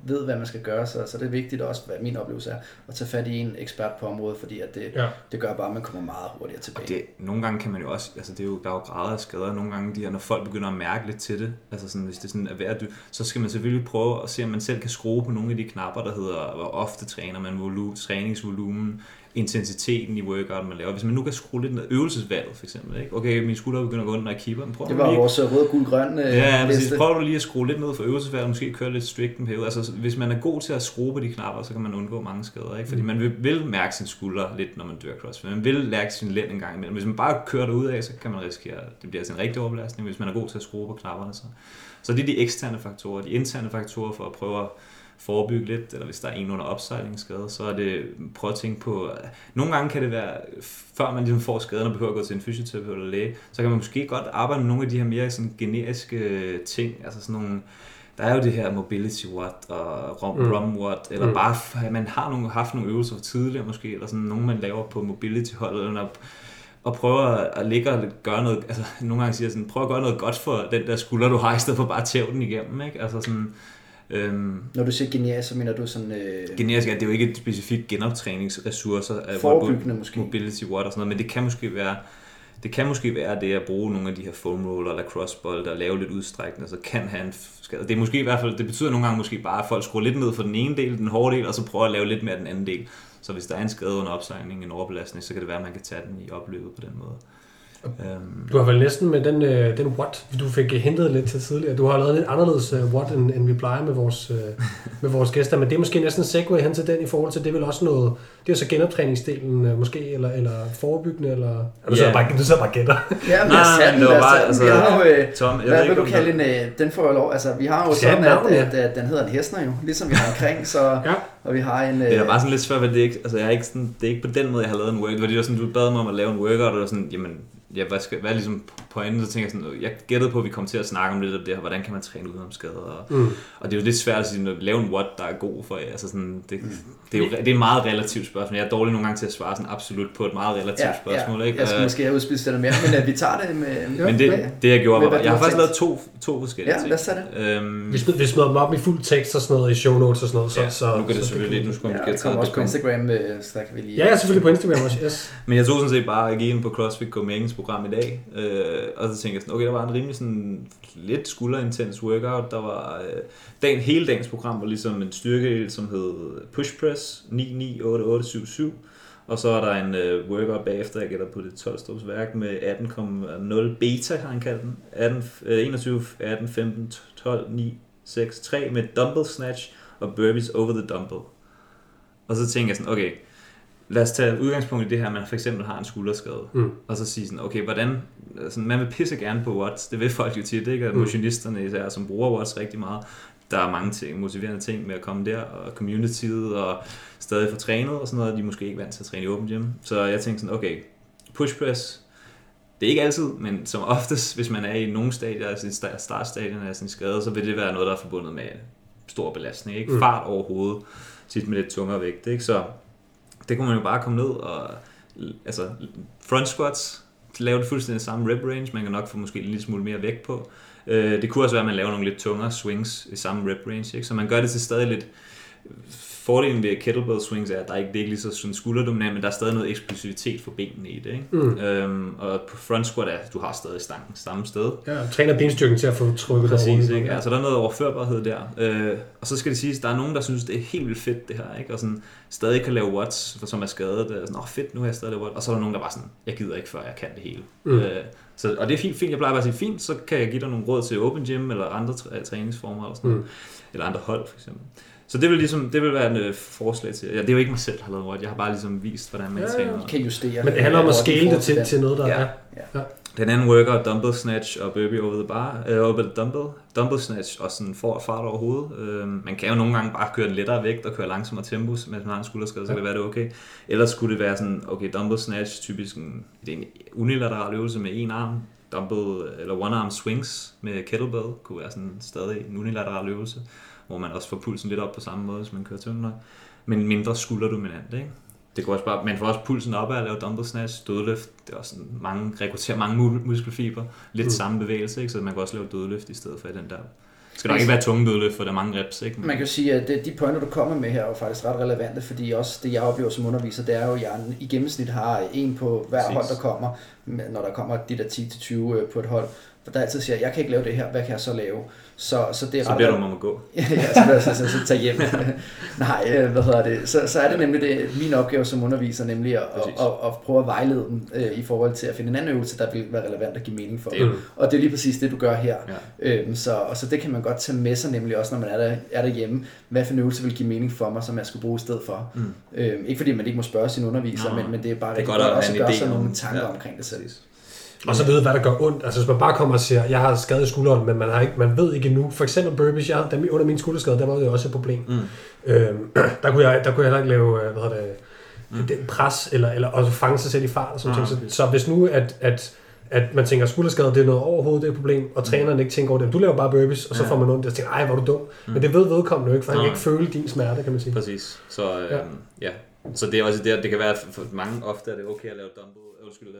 ved, hvad man skal gøre, så, så det er vigtigt også, hvad min oplevelse er, at tage fat i en ekspert på området, fordi at det, ja. det gør bare, at man kommer meget hurtigere tilbage. Og det, nogle gange kan man jo også, altså det er jo, der er jo grader af skader, nogle gange de her, når folk begynder at mærke lidt til det, altså sådan, hvis det sådan er værd, så skal man selvfølgelig prøve at se, om man selv kan skrue på nogle af de knapper, der hedder, hvor ofte træner man, volu, træningsvolumen, intensiteten i workout, man laver. Hvis man nu kan skrue lidt ned øvelsesvalget, for eksempel. Ikke? Okay, min skulder begynder at gå under, når jeg keeper. Prøv det var lige... vores rød, gul, grøn øh, Ja, præcis. Prøv du lige at skrue lidt ned for øvelsesvalget, måske køre lidt strict en periode. Altså, hvis man er god til at skrue på de knapper, så kan man undgå mange skader. Ikke? Fordi mm. man vil, vil mærke sin skulder lidt, når man dør cross. Man vil mærke sin lænd en gang imellem. Hvis man bare kører det ud af, så kan man risikere, at det bliver altså en rigtig overbelastning. Hvis man er god til at skrue på knapperne, så. Så det er de eksterne faktorer. De interne faktorer for at prøve at forebygge lidt, eller hvis der er en under opsejlingsskade, så er det, prøv at tænke på, nogle gange kan det være, før man ligesom får skaden og behøver at gå til en fysioterapeut eller læge, så kan man måske godt arbejde med nogle af de her mere sådan generiske ting, altså sådan nogle, der er jo det her mobility watt og rom, mm. rom watt, eller mm. bare, man har nogle, haft nogle øvelser tidligere måske, eller sådan nogle, man laver på mobility holdet, eller og prøver at ligge og gøre noget, altså nogle gange siger sådan, prøv at gøre noget godt for den der skulder, du har, i stedet for bare at tæve den igennem, ikke? Altså sådan, Øhm, Når du siger generisk, så mener du sådan... Øh, generisk, ja, det er jo ikke et specifikt genoptræningsressourcer. Forebyggende måske. Mobility watt og sådan noget, men det kan måske være... Det kan måske være det at bruge nogle af de her foam roller eller crossbold og lave lidt udstrækning, så kan have en skade. Det er måske i hvert fald, det betyder nogle gange måske bare, at folk skruer lidt ned for den ene del, den hårde del, og så prøver at lave lidt mere den anden del. Så hvis der er en skade under opsejling, en overbelastning, så kan det være, at man kan tage den i opløbet på den måde. Um, du har vel næsten med den, uh, den what, du fik hentet lidt til tidligere, du har lavet lidt anderledes uh, what, end, end vi plejer med vores, uh, [laughs] med vores gæster, men det er måske næsten en segway hen til den i forhold til, det er vel også noget, det er så genoptræningsdelen uh, måske, eller, eller forebyggende, eller... Ja. Du sidder bare, du sidder bare gætter. [laughs] Ja, men Nej, det var bare, altså, vi har jo, uh, Tom, jeg hvad vil du kalde en, uh, den får jo lov, altså vi har jo sådan, at, at, at, den hedder en hestner jo, ligesom vi har omkring, så, ja. og vi har en... Uh, det er bare sådan lidt svært, at det ikke, altså jeg er ikke sådan, det er ikke på den måde, jeg har lavet en workout, det var sådan, du bad mig om at lave en workout, og sådan, jamen, ja, hvad, skal, hvad er ligesom pointen? Så tænker jeg sådan, jeg gættede på, at vi kommer til at snakke om lidt af det her, hvordan kan man træne uden om skader? Og, mm. og det er jo lidt svært at sige, at lave en what, der er god for jer. Altså sådan, det, mm. det, er jo det er et meget relativt spørgsmål. Jeg er dårlig nogle gange til at svare sådan absolut på et meget relativt ja, spørgsmål. Ja. Ikke? Jeg skal måske have udspidst det mere, men at vi tager det med... men det, det jeg gjorde, var, jeg har faktisk lavet to, to forskellige ja, ting. Ja, lad os øhm, vi, smider, vi smider dem op i fuld tekst og sådan noget i show notes og sådan noget. Så, ja, så, nu kan det selvfølgelig, nu skulle ja, det kommer også på Instagram, øh, så kan vi lige... Ja, selvfølgelig på Instagram også, yes. men jeg tog sådan set bare at ind på CrossFit Copenhagen's træningsprogram i dag, øh, og så tænkte jeg sådan, okay, der var en rimelig sådan lidt skulderintens workout. Der var øh, dagen, hele dagens program var ligesom en styrke, som hed push press 998877. Og så er der en øh, workout bagefter, jeg gætter på det 12 stops værk med 18,0 beta, har han kaldt den. 18, øh, 21, 18, 15, 12, 9, 6, 3 med dumbbell snatch og burpees over the dumbbell. Og så tænker jeg sådan, okay, lad os tage udgangspunkt i det her, at man for eksempel har en skulderskade, mm. og så sige sådan, okay, hvordan, altså, man vil pisse gerne på watts, det vil folk jo tit, ikke? Og mm. motionisterne især, som bruger watts rigtig meget, der er mange ting, motiverende ting med at komme der, og communityet, og stadig få trænet og sådan noget, de er måske ikke vant til at træne i åbent hjem. Så jeg tænkte sådan, okay, push press, det er ikke altid, men som oftest, hvis man er i nogle stadier af sin startstadien af sin skade, så vil det være noget, der er forbundet med stor belastning. Ikke? Mm. Fart overhovedet, tit med lidt tungere vægt. Ikke? Så det kunne man jo bare komme ned og altså front squats, lave det fuldstændig samme rep range, man kan nok få måske en lille smule mere vægt på. Øh, det kunne også være, at man laver nogle lidt tungere swings i samme rep range, ikke? så man gør det til stadig lidt fordelen ved kettlebell swings er, at der ikke, det er ikke lige så sådan skulderdominant, men der er stadig noget eksplosivitet for benene i det. Ikke? Mm. Øhm, og på front squat er, du har stadig stangen samme sted. Ja, træner benstyrken til at få trykket Præcis, ikke? Ja. Altså, der er noget overførbarhed der. Øh, og så skal det siges, der er nogen, der synes, det er helt vildt fedt det her, ikke? og sådan, stadig kan lave watts, for som er skadet. Det er sådan, åh oh, fedt, nu har jeg stadig lavet watts. Og så er der nogen, der bare sådan, jeg gider ikke, før jeg kan det hele. Mm. Øh, så, og det er fint, fint, jeg plejer bare at sige, fint, så kan jeg give dig nogle råd til open gym eller andre træningsformer eller sådan mm. Eller andre hold for eksempel. Så det vil, ligesom, det vil være et uh, forslag til. Ja, det er jo ikke mig selv, der har lavet Rod. Jeg har bare ligesom vist, hvordan man ja, træner. kan justere. Men det handler om at scale det til, til noget, der ja. er. Ja. Den anden worker, dumbbell snatch og burpee over the bar, uh, over the dumbbell. Dumbbell snatch og sådan for fart over hovedet. Uh, man kan jo nogle gange bare køre en lettere vægt og køre langsommere tempo, mens man har en skulderskade, så ja. kan det være det okay. Ellers skulle det være sådan, okay, dumbbell snatch, typisk en, det er en unilateral øvelse med en arm, dumbbell eller one arm swings med kettlebell kunne være sådan stadig en unilateral øvelse hvor man også får pulsen lidt op på samme måde, hvis man kører nok, men mindre skulderdominant, ikke? Det går også bare, man får også pulsen op af at lave dumbbell snatch, dødløft, det er også sådan mange, rekrutterer mange muskelfiber, lidt mm. samme bevægelse, ikke? så man kan også lave dødløft i stedet for i den der skal nok ikke være tunge dødløft, for der er mange reps, ikke? Man kan jo sige, at de pointer, du kommer med her, er jo faktisk ret relevante, fordi også det, jeg oplever som underviser, det er jo, at jeg i gennemsnit har en på hver Præcis. hold, der kommer, når der kommer de der 10-20 øh, på et hold, for der altid siger, jeg kan ikke lave det her, hvad kan jeg så lave? Så, så, det er så bliver du om at gå. [laughs] ja, så, så, så, så tage hjem. [laughs] Nej, øh, hvad hedder det? Så, så er det nemlig det, min opgave som underviser, nemlig at, at, at, at prøve at vejlede dem øh, i forhold til at finde en anden øvelse, der vil være relevant at give mening for dem. Og det er lige præcis det, du gør her. Ja. Øhm, så, og så det kan man godt tage med sig, nemlig også når man er, der, er derhjemme. Hvad for en øvelse vil give mening for mig, som jeg skal bruge i stedet for? Mm. Øhm, ikke fordi man ikke må spørge sin underviser, men, men det er bare det rigtig godt, godt også at gøre sig nogle tanker ja. omkring det selv. Og så vide, hvad der gør ondt. Altså hvis man bare kommer og siger, jeg har skadet skulderen, men man, har ikke, man ved ikke endnu. For eksempel burpees, jeg, der, under min skulderskade, der var det også et problem. Mm. Øhm, [clears throat] der, kunne jeg, der kunne jeg heller ikke lave, øh, hvad hedder det, mm. den pres, eller, eller også fange sig selv i fart. Og sådan mm. ting. Så, så hvis nu, at, at at man tænker, at skulderskade det er noget overhovedet, det er et problem, og mm. træneren ikke tænker over det. Du laver bare burpees, og så ja. får man ondt, og tænker, ej, hvor er du dum. Mm. Men det ved vedkommende jo ikke, for han kan ikke føle din smerte, kan man sige. Præcis. Så, øh, ja. ja. Så det er også det, det kan være, for mange ofte er det okay at lave dumbbell, undskyld, øh,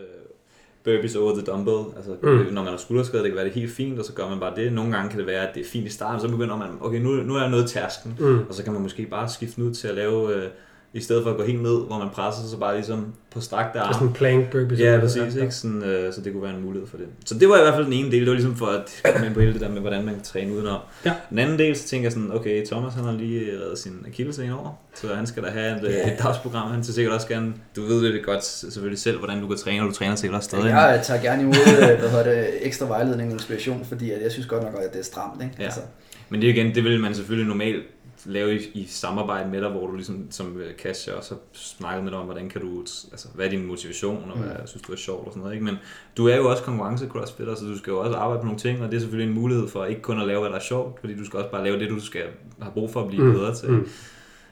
burpees over the dumbbell. Altså, mm. når man har skulderskade, det kan være det helt fint, og så gør man bare det. Nogle gange kan det være, at det er fint i starten, så begynder man, okay, nu, nu er jeg nået tærsken, mm. og så kan man måske bare skifte ud til at lave øh, i stedet for at gå helt ned, hvor man presser sig bare ligesom på strakt arm. Sådan en plank burpee. Ja, præcis, ikke? Sådan, øh, så det kunne være en mulighed for det. Så det var i hvert fald den ene del, det var ligesom for at komme ind på hele det der med, hvordan man kan træne udenom. Ja. Den anden del, så tænker jeg sådan, okay, Thomas han har lige reddet sin akillescene over, så han skal da have et, yeah. et dagsprogram, han til sikkert også gerne, du ved det godt selvfølgelig selv, hvordan du kan træne, og du træner sikkert også stadig. Jeg tager gerne imod øh, hvad hedder det, ekstra vejledning og inspiration, fordi jeg synes godt nok, at det er stramt. Ikke? Ja. Altså. Men det igen, det vil man selvfølgelig normalt lave i, i samarbejde med dig, hvor du ligesom, som Kasia også har snakket med dig om, hvordan kan du, altså, hvad er din motivation, og hvad mm. synes du er sjovt og sådan noget, ikke? Men du er jo også konkurrence crossfitter, så du skal jo også arbejde på nogle ting, og det er selvfølgelig en mulighed for ikke kun at lave, hvad der er sjovt, fordi du skal også bare lave det, du skal have brug for at blive mm. bedre til. Mm.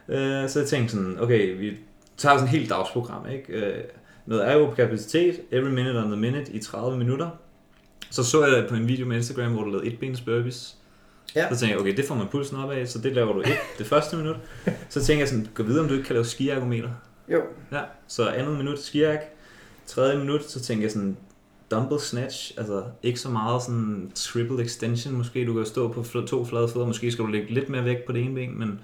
Øh, så jeg tænkte sådan, okay, vi tager sådan et helt dagsprogram, ikke? Øh, noget er jo kapacitet, every minute on the minute i 30 minutter. Så så jeg på en video med Instagram, hvor du lavede et bens burpees, Ja. Så tænker jeg, okay, det får man pulsen op af, så det laver du ikke det første minut. Så tænker jeg sådan, gå videre, om du ikke kan lave skiargometer. Jo. Ja, så andet minut skiark, tredje minut, så tænker jeg sådan, dumbbell snatch, altså ikke så meget sådan triple extension, måske du kan stå på to flade fødder, måske skal du lægge lidt mere vægt på det ene ben, men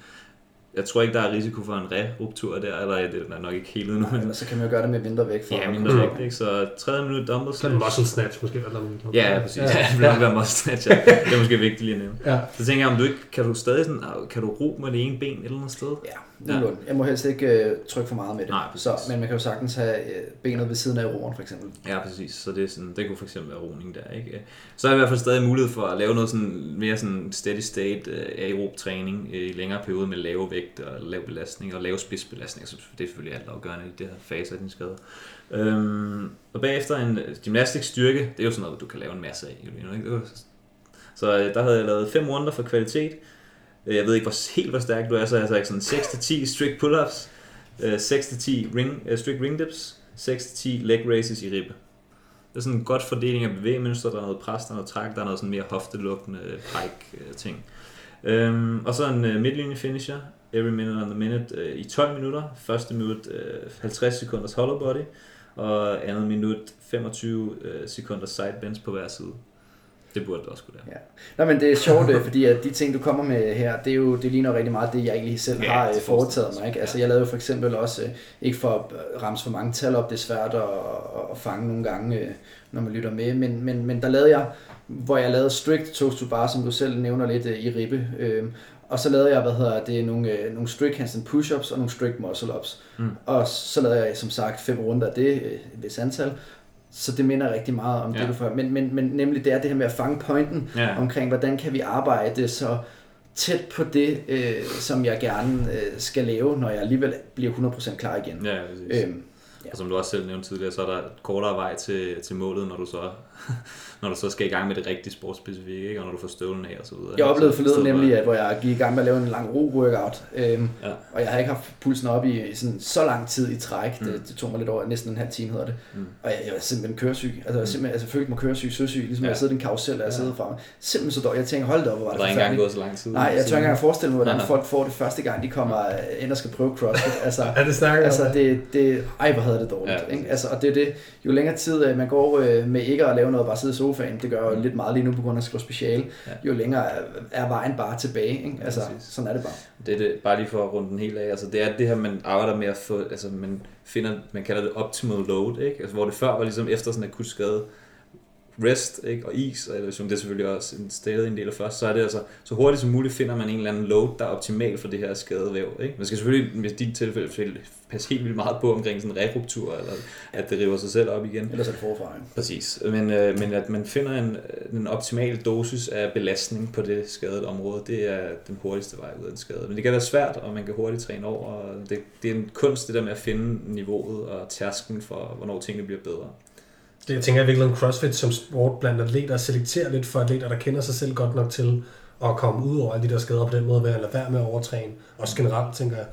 jeg tror ikke, der er risiko for en re-ruptur der, eller det er nok ikke helt endnu. Men... så kan man jo gøre det med mindre vægt. For ja, mindre vægt, ikke? Så tredje minut dumbbell snatch. muscle snatch måske. Eller noget. Ja, ja, præcis. Ja, det vil være muscle snatch. Ja. Det er måske vigtigt lige at nævne. Ja. Så tænker jeg, om du ikke, kan du stadig sådan, kan du ro med det ene ben et eller andet sted? Ja, nogenlunde. Ja. Jeg må helst ikke uh, trykke for meget med det. Nej, så, men man kan jo sagtens have uh, benet ved siden af roeren, for eksempel. Ja, præcis. Så det, er sådan, det kunne for eksempel være roning der. Ikke? Så er i hvert fald stadig mulighed for at lave noget sådan, mere sådan steady state uh, aerob træning i længere periode med lave vægt og lav belastning og lave spidsbelastning. Så det er selvfølgelig alt afgørende i det her fase af din skade. Øhm, og bagefter en gymnastisk styrke, det er jo sådan noget, du kan lave en masse af. Ikke? Så der havde jeg lavet fem runder for kvalitet, Øh, Øh, jeg ved ikke hvor, helt, hvor stærk du er, så jeg har sådan 6-10 strict pull-ups, øh, 6-10 ring, øh, strict ring dips, 6-10 leg raises i ribbe. Det er sådan en godt fordeling af bevægemønstre, der er noget pres, der er noget træk, der er noget sådan mere hoftelukkende pike ting. Um, og så en uh, midlinje finisher, every minute on the minute i 12 minutter. Første minut 50 sekunders hollow body, og andet minut 25 sekunders side bends på hver side. Det burde det også kunne være. Ja. Nå, men det er sjovt, øh, fordi at de ting, du kommer med her, det, er jo, det ligner rigtig meget det, jeg egentlig selv ja, har øh, foretaget mig. Ikke? Altså, jeg lavede jo for eksempel også, øh, ikke for at ramme for mange tal op, det er svært at, at fange nogle gange, når man lytter med, men, men, men der lavede jeg, hvor jeg lavede strict toast to bar, som du selv nævner lidt i ribbe, øh, og så lavede jeg, hvad hedder det, nogle, øh, nogle strict handstand push-ups og nogle strict muscle-ups. Mm. Og så lavede jeg som sagt fem runder af det, et vis antal. Så det minder rigtig meget om ja. det, du får. Men, men, men nemlig det er det her med at fange pointen ja. omkring, hvordan kan vi arbejde så tæt på det, øh, som jeg gerne øh, skal lave, når jeg alligevel bliver 100% klar igen. Ja, præcis. Øhm, ja. Og som du også selv nævnte tidligere, så er der kortere vej til, til målet, når du så [laughs] når du så skal i gang med det rigtige sportsspecifikke, ikke? og når du får støvlen af og så videre. Jeg oplevede forleden nemlig, at hvor jeg gik i gang med at lave en lang ro-workout, øhm, ja. og jeg har ikke haft pulsen op i sådan, så lang tid i træk, mm. det, det, tog mig lidt over, næsten en halv time hedder det, mm. og jeg, jeg var simpelthen køresyg, altså jeg, simpelthen, altså, jeg følte mig køresyg, søsyg, ligesom ja. jeg sidder i en karusel, og jeg sidder fremme, simpelthen så dårligt, jeg tænker, hold da op, hvor var det Der er ikke engang gået så lang tid. Nej, jeg tør ikke engang forestille mig, hvordan nej, nej. folk får det første gang, de kommer ind og skal prøve CrossFit, altså, ja, det snakker altså, det, det, ej, hvor havde det dårligt, ja, ikke? Altså, og det er det, jo længere tid øh, man går øh, med ikke at lave noget, bare sidde i sofaen, det gør jo mm. lidt meget lige nu på grund af at skrive speciale, ja. jo længere er vejen bare tilbage. Ikke? Altså, ja, sådan er det bare. Det er det, bare lige for at runde den helt af. Altså, det er det her, man arbejder med at få, altså man finder, man kalder det optimal load, ikke? Altså, hvor det før var ligesom efter sådan en akut skade, rest ikke? og is, og det er selvfølgelig også en stadig en del af først, så er det altså, så hurtigt som muligt finder man en eller anden load, der er optimal for det her skadevæv. Ikke? Man skal selvfølgelig, hvis dit tilfælde, passe helt vildt meget på omkring sådan en rekruptur, eller at det river sig selv op igen. Eller så det forfra. Præcis. Men, øh, men at man finder en, en optimal dosis af belastning på det skadede område, det er den hurtigste vej ud af en skade. Men det kan være svært, og man kan hurtigt træne over, og det, det er en kunst det der med at finde niveauet og tærsken for, hvornår tingene bliver bedre. Det, jeg tænker i virkeligheden CrossFit som sport blandt atleter selekterer lidt for atleter, der kender sig selv godt nok til at komme ud over alle de der skader på den måde, ved at lade være med at overtræne. Også generelt, tænker jeg.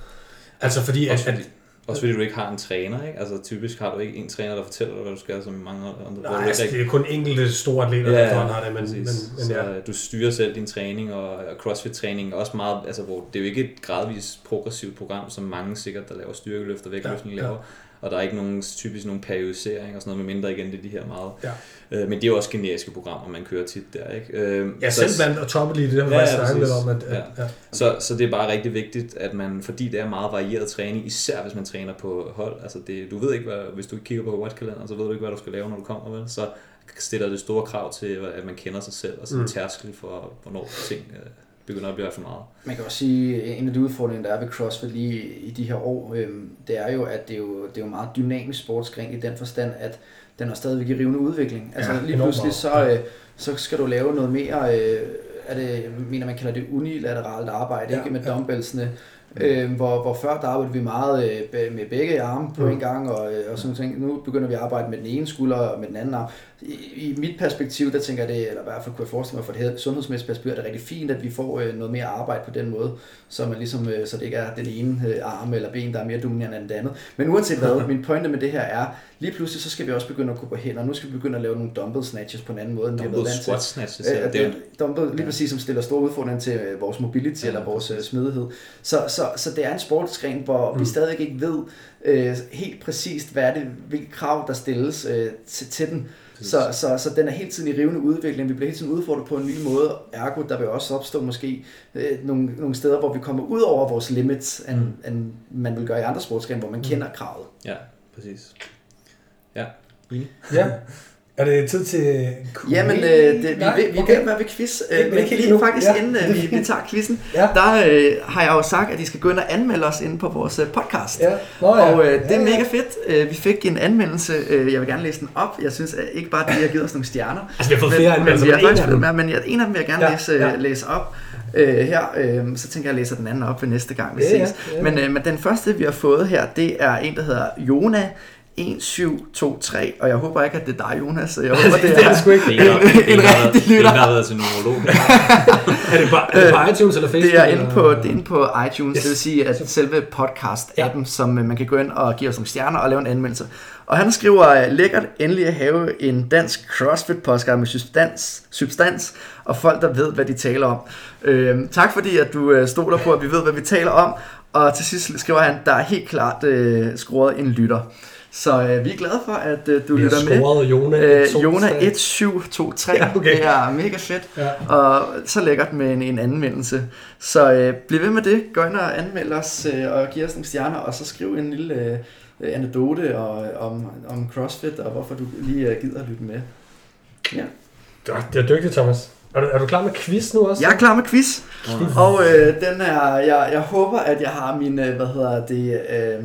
Altså fordi, også fordi, at, også fordi du ikke har en træner, ikke? Altså typisk har du ikke en træner, der fortæller dig, hvad du skal, som mange andre. Nej, altså, det er kun enkelte store atleter, ja, der har det, men, men, men så, ja. du styrer selv din træning, og CrossFit-træning også meget, altså hvor det er jo ikke et gradvist progressivt program, som mange sikkert, der laver styrkeløft og vægtløftning, ja, laver. Og der er ikke nogen typisk nogen periodisering og sådan noget, med mindre igen det er de her meget. Ja. Øh, men det er jo også generiske programmer, man kører tit der, ikke? Øh, ja, selv blandt og toppe lige det, har vi ja, snakket lidt om. At, at, ja. Ja. Så, så det er bare rigtig vigtigt, at man, fordi det er meget varieret træning, især hvis man træner på hold, altså det, du ved ikke, hvad, hvis du kigger på watchkalenderen, så ved du ikke, hvad du skal lave, når du kommer, vel? Så stiller det store krav til, at man kender sig selv, og sådan mm. tærskel for, hvornår ting øh, begynder at blive for meget. Man kan også sige, at en af de udfordringer, der er ved CrossFit lige i de her år, øh, det er jo, at det er jo, det er jo meget dynamisk sportsgren i den forstand, at den har stadigvæk i rivende udvikling. Altså ja, lige pludselig så, øh, så skal du lave noget mere, øh, er det, mener man kalder det unilateralt arbejde, ja, ikke med ja. dumbbellsene, Øh, hvor, hvor før der arbejdede vi meget øh, med begge arme på mm. en gang, og, øh, og sådan ting. Nu begynder vi at arbejde med den ene skulder og med den anden arm. I, i mit perspektiv, der tænker jeg det, eller i hvert fald kunne jeg forestille mig, for det her sundhedsmæssige perspektiv, er det rigtig fint, at vi får øh, noget mere arbejde på den måde, så, man ligesom, øh, så det ikke er den ene øh, arm eller ben, der er mere dominerende end det andet. Men uanset hvad, [laughs] min pointe med det her er, lige pludselig så skal vi også begynde at gå på hænder. Nu skal vi begynde at lave nogle dumbbell snatches på en anden måde, end vi har været vant til. snatches, ja. Øh, det er dumbbell, lige præcis, som stiller store udfordringer til øh, vores mobility ja, eller vores øh, smidighed. Så, så, så det er en sportsgren, hvor mm. vi stadig ikke ved øh, helt præcist, hvad er det, hvilke krav der stilles øh, til, til den. Så, så, så den er hele tiden i rivende udvikling. Vi bliver hele tiden udfordret på en ny måde. Ergo, der vil også opstå måske øh, nogle, nogle steder, hvor vi kommer ud over vores limits, end, mm. end man vil gøre i andre sportsgrene, hvor man mm. kender kravet. Ja, præcis. Ja, Ja. Er det tid til quiz? Jamen, øh, det, vi, Nej, vi, vi okay. være ved quiz, øh, men lige faktisk ja. inden øh, vi, vi tager quizzen, [laughs] ja. der øh, har jeg jo sagt, at I skal gå ind og anmelde os inde på vores øh, podcast. Ja. Nå, ja. Og øh, det er ja, ja. mega fedt. Øh, vi fik en anmeldelse, øh, jeg vil gerne læse den op. Jeg synes at ikke bare, at de har givet os nogle stjerner. Altså, vi har fået flere anmeldelser. Men, vi har faktisk fået mere, men en af dem vil jeg gerne ja, læse, ja. læse op. Øh, her, øh, så tænker jeg, at jeg læser den anden op ved næste gang, vi ja, ses. Ja, ja. Men, øh, men den første, vi har fået her, det er en, der hedder Jona 1723, og jeg håber ikke, at det er dig, Jonas. Jeg [laughs] håber, det, det er, sgu ikke. en, en, en rigtig lytter. Det har været til numerolog. er det bare, er det på iTunes eller Facebook? Det er inde på, det er inde på iTunes, yes. det vil sige, at selve podcast-appen, ja. som øh, man kan gå ind og give os nogle stjerner og lave en anmeldelse. Og han skriver, lækkert endelig at have en dansk CrossFit-podcast med substans, substans og folk, der ved, hvad de taler om. Øh, tak fordi, at du øh, stoler på, at vi ved, hvad vi taler om. Og til sidst skriver han, der er helt klart øh, scoret en lytter. Så øh, vi er glade for, at øh, du lytter med. Jona, øh, Jona 1723. Ja, okay. Det er mega fedt. Ja. Og så lækkert med en, en anmeldelse. Så øh, bliv ved med det. Gå ind og anmeld os øh, og giv os nogle stjerner. Og så skriv en lille øh, anekdote og, om, om CrossFit og hvorfor du lige øh, gider at lytte med. Ja. Det er dygtigt, Thomas. Er du, er du klar med quiz nu også? Jeg er klar med quiz. Mm. Og øh, den er, jeg, jeg håber, at jeg har min, øh, hvad hedder det, øh,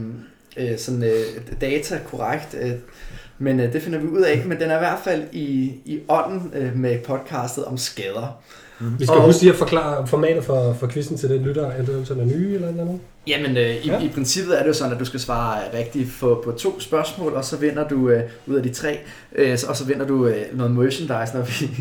øh, sådan, øh, data korrekt. Øh, men øh, det finder vi ud af. Men den er i hvert fald i, i ånden øh, med podcastet om skader. Mm. Vi skal og, huske lige at forklare formatet for, for quizzen til den lytter, eventuelt er nye eller noget. Jamen, øh, i, ja. i princippet er det jo sådan, at du skal svare rigtigt på, på to spørgsmål, og så vinder du øh, ud af de tre, øh, og så vinder du øh, noget merchandise, når vi [laughs]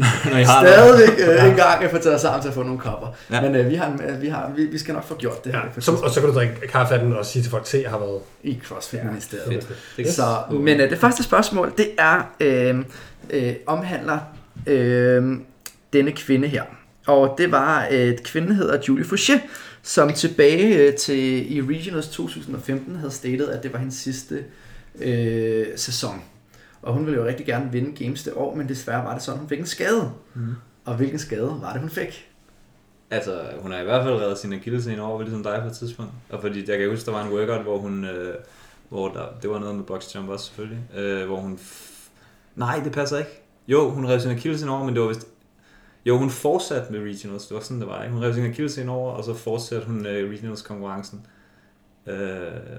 stadigvæk øh, ja. en gang får taget sammen til at få nogle kopper. Ja. Men øh, vi, har, vi, har, vi, vi skal nok få gjort det. Ja. Her, så, og så kan du drikke kaffe af den og sige til folk, at jeg har været i CrossFit-ministeriet. Ja. Så, men øh, det første spørgsmål, det er øh, øh, omhandler øh, denne kvinde her. Og det var, et kvinde hedder Julie Fouché, som tilbage øh, til i Regionals 2015 havde statet, at det var hendes sidste øh, sæson. Og hun ville jo rigtig gerne vinde Games det år, men desværre var det sådan, hun fik en skade. Mm. Og hvilken skade var det, hun fik? Altså, hun har i hvert fald reddet sin akillescene over, ligesom dig på et tidspunkt. Og fordi jeg kan huske, der var en workout, hvor hun... Øh, hvor der, det var noget med box jump også selvfølgelig, øh, hvor hun... F- Nej, det passer ikke. Jo, hun rev sin akillescene over, men det var vist jo, hun fortsatte med regionals. Det var sådan, det var. Ikke? Hun rev sin akillescene over, og så fortsatte hun uh, regionals konkurrencen. Uh,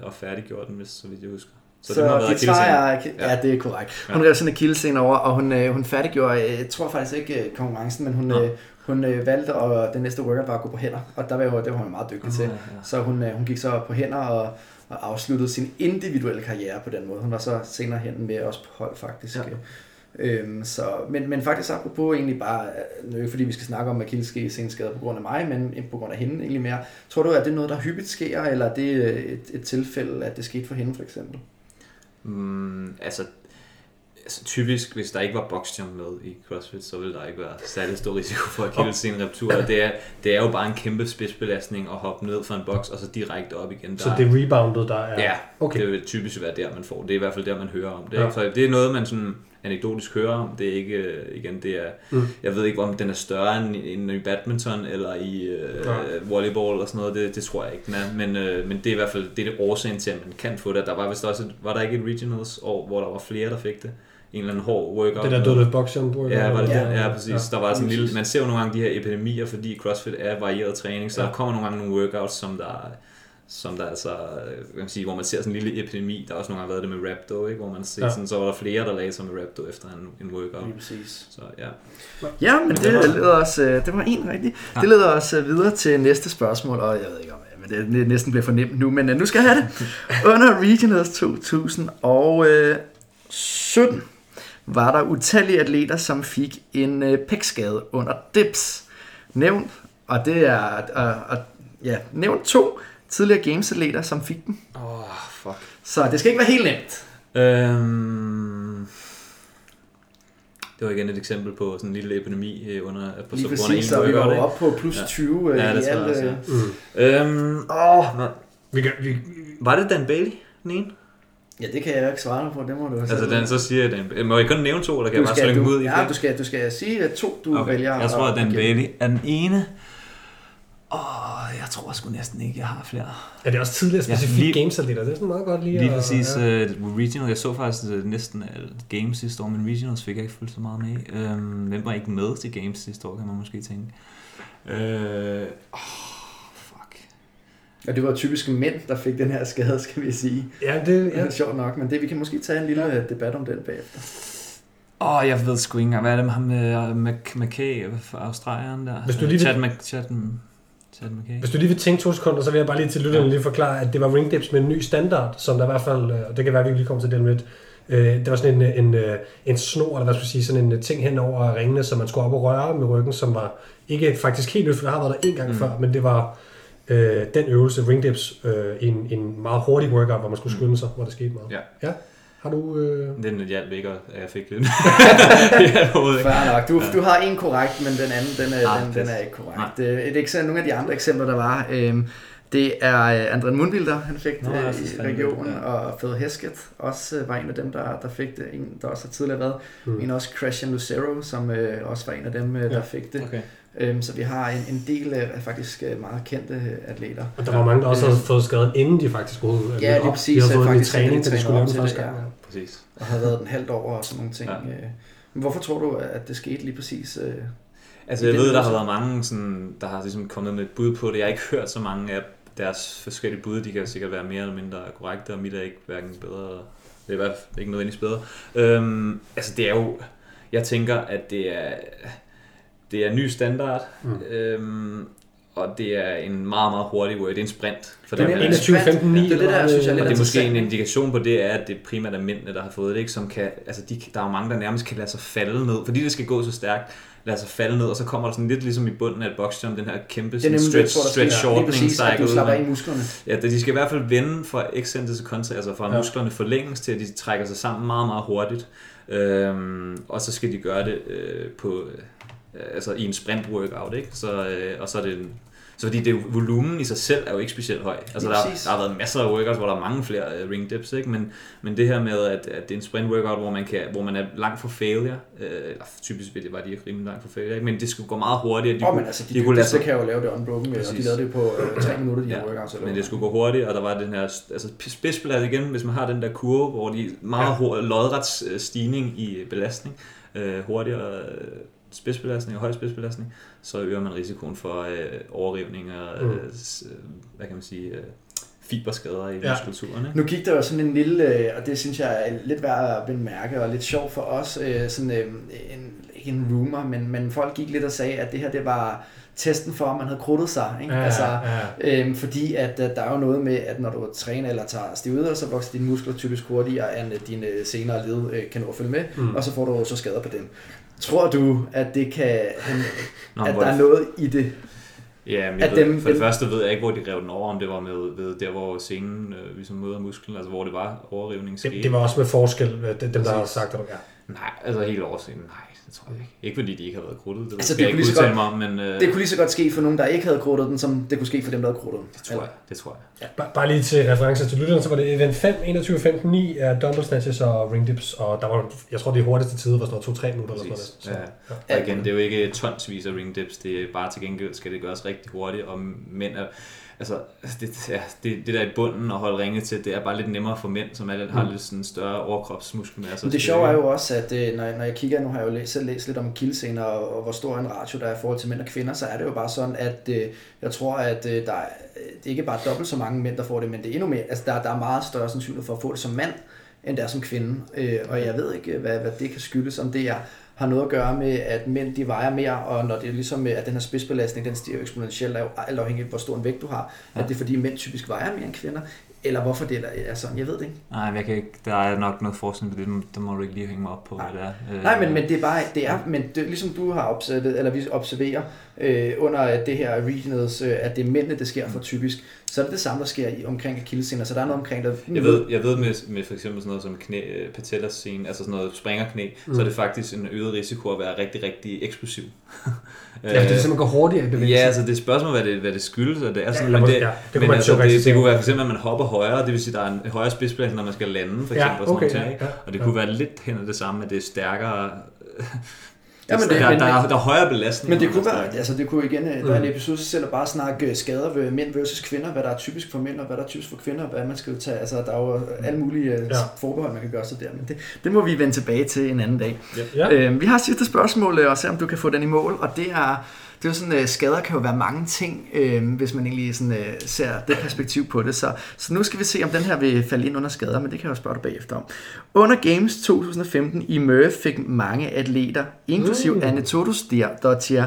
og færdiggjorde den, hvis så vidt jeg husker. Så, så det har været jeg, ja. ja, det er korrekt. Hun ja. rev sin akillescene over, og hun, uh, hun færdiggjorde, jeg tror faktisk ikke konkurrencen, men hun, ja. uh, hun uh, valgte, og den næste workout var at gå på hænder, og der var, det var hun meget dygtig til. Ja, ja. Så hun, uh, hun gik så på hænder og, og afsluttede sin individuelle karriere på den måde. Hun var så senere hen med os på hold faktisk. Ja. Øhm, så, men, men faktisk apropos egentlig bare, øh, nu ikke fordi vi skal snakke om Akilles senskade på grund af mig, men på grund af hende egentlig mere. Tror du, at det er noget, der hyppigt sker, eller er det øh, et, et tilfælde, at det skete for hende for eksempel? Mm, altså, altså, typisk, hvis der ikke var boxjump med i CrossFit, så ville der ikke være særlig stor risiko for en reptur. Det er, det er jo bare en kæmpe spidsbelastning at hoppe ned fra en boks, og så direkte op igen. Der så det er reboundet, der er... Ja, okay. det vil typisk være der, man får. Det er i hvert fald der, man hører om det. Ja. Så det er noget, man sådan anekdotisk hører om. Det er ikke, øh, igen, det er, mm. jeg ved ikke, om den er større end, end i badminton eller i ja. volleyball eller sådan noget. Det, det tror jeg ikke, den er. Men, uh, men det er i hvert fald det er det årsagen til, at man kan få det. Der var vist også, et, var der ikke et regionals år, hvor der var flere, der fik det? en eller anden hård workout. Det der døde box workout. Ja, var det ja, ja, præcis. Ja, der var sådan en lille, man ser jo nogle gange de her epidemier, fordi CrossFit er varieret træning, så ja. der kommer nogle gange nogle workouts, som der som der altså, kan man sige, hvor man ser sådan en lille epidemi. Der har også nogle gange været det med Rapdo, ikke? hvor man ser ja. sådan, så var der flere, der lagde sig med Rapdo efter en, en workout. Lige præcis. Så, ja. ja, men, men det, det, leder os, øh, det var en rigtig. Ja. Det leder os øh, videre til næste spørgsmål, og jeg ved ikke om men det næsten bliver for nemt nu, men øh, nu skal jeg have det. [laughs] Under Regionals 2017 var der utallige atleter, som fik en øh, pækskade under dips. Nævnt, og det er, og, og, ja, nævnt to tidligere games-atleter, som fik den. Åh, oh, fuck. Så det skal ikke være helt nemt. Øhm, det var igen et eksempel på sådan en lille epidemi øh, under på Lige præcis, så vi var op på plus ja. 20 ja, det i alt. Også, ja. Øh. mm. øhm, oh, vi kan, vi... Var det Dan Bailey, den ene? Ja, det kan jeg ikke svare på, det må du Altså, den så siger Dan Må jeg kun nævne to, eller kan du jeg bare slynge ud i Ja, du skal, du skal sige at to, du okay. vælger. Jeg tror, at Dan Bailey er den ene. Åh, jeg tror sgu næsten ikke, jeg har flere. Ja, det er også tidligere specifikt ja, games Det er sådan meget godt lige Lige at, præcis. Ja. Uh, regional, jeg så faktisk uh, næsten uh, games sidste år, men regionals fik jeg ikke fuldt så meget med. Um, hvem var ikke med til games sidste år, kan man måske tænke. Uh, oh, og det var typisk mænd, der fik den her skade, skal vi sige. Ja, det, ja. det er sjovt nok, men det, vi kan måske tage en lille ja. debat om den bagefter. Åh, oh, jeg ved sgu ikke engang, hvad er det med ham med McKay fra Australien der? Hvis du lige vil... Chad, Chad McKay. Hvis du lige vil tænke to sekunder, så vil jeg bare lige til lytterne ja. lige forklare, at det var ring dips med en ny standard, som der i hvert fald, øh, og det kan være, at vi lige kommer til det lidt, øh, det var sådan en, en, øh, en snor, eller hvad skal jeg sige, sådan en ting hen over ringene, som man skulle op og røre med ryggen, som var ikke faktisk helt nyt, for der har været der en gang mm. før, men det var øh, den øvelse, ring dips, øh, en, en meget hurtig workout, hvor man skulle skynde sig, hvor det skete meget. Ja. ja. Har du... Øh... Den hjalp ikke, at jeg fik den. [laughs] [laughs] Fair nok. Du, du har en korrekt, men den anden, den er, den, den er ikke korrekt. Nej. Et eksempel, nogle af de andre eksempler, der var, øh, det er øh, André Mundvilder, han fik Nå, det i regionen, ja. og Phil Hesket også øh, var en af dem, der, der fik det. En, der også har tidligere været. Mm. En også Christian Lucero, som øh, også var en af dem, øh, der ja. fik det. Okay. Øhm, så vi har en, en del af faktisk øh, meget kendte øh, atleter. Og der var mange, der også har fået skadet, inden de faktisk gode Ja, lige præcis. De har fået faktisk en træning, til de skulle lave den første gang. Ja. Præcis. Og har været den halvt over og sådan nogle ting. Ja. Men hvorfor tror du, at det skete lige præcis? altså jeg ved, der har været mange, sådan, der har ligesom kommet med et bud på det. Jeg har ikke hørt så mange af deres forskellige bud. De kan sikkert være mere eller mindre korrekte, og mit er ikke hverken bedre. Det er i hvert fald ikke nødvendigvis bedre. Øhm, altså det er jo, jeg tænker, at det er, det er en ny standard, mm. øhm, og det er en meget, meget hurtig work. Det er en sprint. For det er 21, 15, 9. Det er det, der, synes jeg, og det er måske en indikation på det, er, at det primært er mændene, der har fået det. Ikke? Som kan, altså de, der er jo mange, der nærmest kan lade sig falde ned, fordi det skal gå så stærkt lade sig falde ned, og så kommer der sådan lidt ligesom i bunden af et boxjump, den her kæmpe sådan stretch, tror, stretch shortening præcis, cycle. du slapper af musklerne. Ja, de skal i hvert fald vende fra extended til contra, altså fra ja. musklerne forlænges til, at de trækker sig sammen meget, meget hurtigt. Øhm, og så skal de gøre det øh, på Øh, altså i en sprint workout, ikke? Så, øh, og så er det en, så fordi det, volumen i sig selv er jo ikke specielt høj. Altså der, der har været masser af workouts, hvor der er mange flere uh, ring dips, ikke? Men, men det her med, at, at det er en sprint workout, hvor man, kan, hvor man er langt fra failure, øh, eller typisk vil det var de ikke rimelig langt fra failure, ikke? men det skulle gå meget hurtigt. De oh, kunne, men altså, de, de kunne lade sig... kan jo lave det unbroken, Præcis. og de lavede det på øh, 3 [coughs] minutter, de ja, workouts. Eller men det skulle gå hurtigt, og der var den her altså, spidsplads igen, hvis man har den der kurve, hvor de meget ja. lodret stigning i belastning, øh, hurtigere spidsbelastning og høj spidsbelastning, så øger man risikoen for øh, overrivning og mm. øh, hvad kan man sige, øh, fiberskader i ja. muskulaturen. Ikke? Nu gik der jo sådan en lille, øh, og det synes jeg er lidt værd at bemærke, og lidt sjovt for os, øh, sådan øh, en, ikke en rumor, men, men folk gik lidt og sagde, at det her det var testen for, om man havde krudtet sig. Ikke? Ja, altså, ja. Øhm, fordi at, at der er jo noget med, at når du træner eller tager stivider, så vokser dine muskler typisk hurtigere, end dine senere led øh, kan nå at følge med, mm. og så får du så skader på dem. Tror du, at det kan, Nå, at der er noget i det? Ja, men jeg ved, dem, for det første ved jeg ikke, hvor de rev den over, om det var med ved der, hvor scenen øh, ligesom møder musklen, altså hvor det var overrivning skete. Det, det var også med forskel, dem der har sagt, at ja. Nej, altså helt overset, nej, det tror jeg ikke. Ikke fordi de ikke har været krudtet, det Altså, det jeg kunne ikke lige så udtale godt- mig om, men øh, Det kunne lige så godt ske for nogen, der ikke havde krudtet den, som det kunne ske for dem, der havde krudtet den. det tror jeg, det tror jeg. Bare, bare lige til reference til lytterne, så var det event 5, 21, 15, 9 af Dumble Snatches og Ring Dips, og der var, jeg tror, de hurtigste tider var sådan noget 2-3 minutter eller sådan noget. Så, Ja. Og igen, det er jo ikke tonsvis af ring dips, det er bare til gengæld skal det gøres rigtig hurtigt, og mænd er, altså, det, ja, det, det der i bunden at holde ringe til, det er bare lidt nemmere for mænd, som alle har Mm. lidt sådan større overkropsmuskelmasse. Men det sjove er jo også, at øh, når, når jeg kigger, nu har jeg jo læst, selv læst lidt om kildesener og, og hvor stor en ratio der er i forhold til mænd og kvinder, så er det jo bare sådan, at øh, jeg tror, at øh, der er, det er ikke bare dobbelt så mange mænd, der får det, men det er endnu mere, altså der, der er meget større sandsynlighed for at få det som mand, end det er som kvinde. Øh, og jeg ved ikke, hvad, hvad det kan skyldes, om det er har noget at gøre med, at mænd de vejer mere, og når det er ligesom, at den her spidsbelastning, den stiger eksponentielt, alt afhængig af, hvor stor en vægt du har, ja. at det er fordi mænd typisk vejer mere end kvinder, eller hvorfor det er, er sådan, jeg ved det ikke. Nej, men jeg kan ikke, der er nok noget forskning på det, der må du ikke lige hænge mig op på, Nej. hvad det er. Øh, Nej, men, men det er bare, det er, men det, ligesom du har observeret, eller vi observerer øh, under det her regionals, øh, at det er mændene, det sker for typisk, så er det det samme, der sker i, omkring akillescener, så der er noget omkring, der... Jeg ved, jeg ved med, med for eksempel sådan noget som knæ, øh, patellas scene, altså sådan noget springerknæ, mm. så er det faktisk en øget risiko at være rigtig, rigtig eksplosiv. Ja, det simpelthen går hurtigere i bevægelsen. Ja, altså det er spørgsmål, hvad det, hvad det skyldes, og det er sådan, eller men det, ja, det kunne men altså, det, det, kunne være for eksempel, at man hopper højere, det vil sige, at der er en højere spidsplads, når man skal lande, for Ja, eksempel, og sådan okay, nogle ting, ja, ikke? ja, og det ja. kunne være lidt hen det samme, at det er stærkere, Ja, men det- der, men- der, er, der er højere belastning. Men det kunne være, altså det kunne igen, øh, der er en Mm. episode selv at bare snakke øh, skader ved mænd versus kvinder, hvad der er typisk for mænd, og hvad der er typisk for kvinder, og hvad man skal tage, altså der er jo alle mulige øh, Ja. forbehold, man kan gøre sig der, men det, det må vi vende tilbage til en anden dag. Ja. Øh, vi har sidste spørgsmål, øh, og se om du kan få den i mål, og det er, det er jo sådan, øh, skader kan jo være mange ting, øh, hvis man egentlig sådan, øh, ser det perspektiv på det. Så, så nu skal vi se, om den her vil falde ind under skader, men det kan jeg jo spørge dig bagefter om. Under Games 2015 i Møre fik mange atleter, inklusiv Mm. Anne Totus Dottir,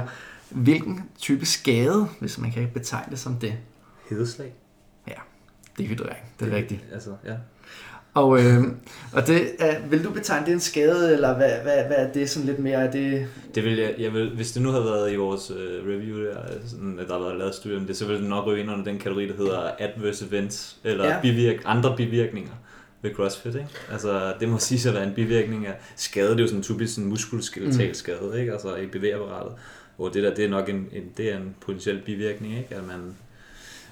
hvilken type skade, hvis man kan betegne det som det? Hedeslag. Dehydrering, det er rigtigt. Altså, ja. Og, øh, og det er, vil du betegne det en skade, eller hvad, hvad, hvad er det sådan lidt mere? Er det, Det vil jeg, jeg vil, hvis det nu havde været i vores øh, review, der, sådan, at der har været lavet studie om det, så ville det nok ryge ind under den kategori, der hedder adverse events, eller Ja. bivirk, andre bivirkninger ved CrossFit. Ikke? Altså, det må [laughs] sige at være en bivirkning af skade. Det er jo sådan en typisk sådan muskelskeletal Mm. skade, ikke? altså i bevægeapparatet. Og det der, det er nok en, en, det er en potentiel bivirkning, ikke? At, man,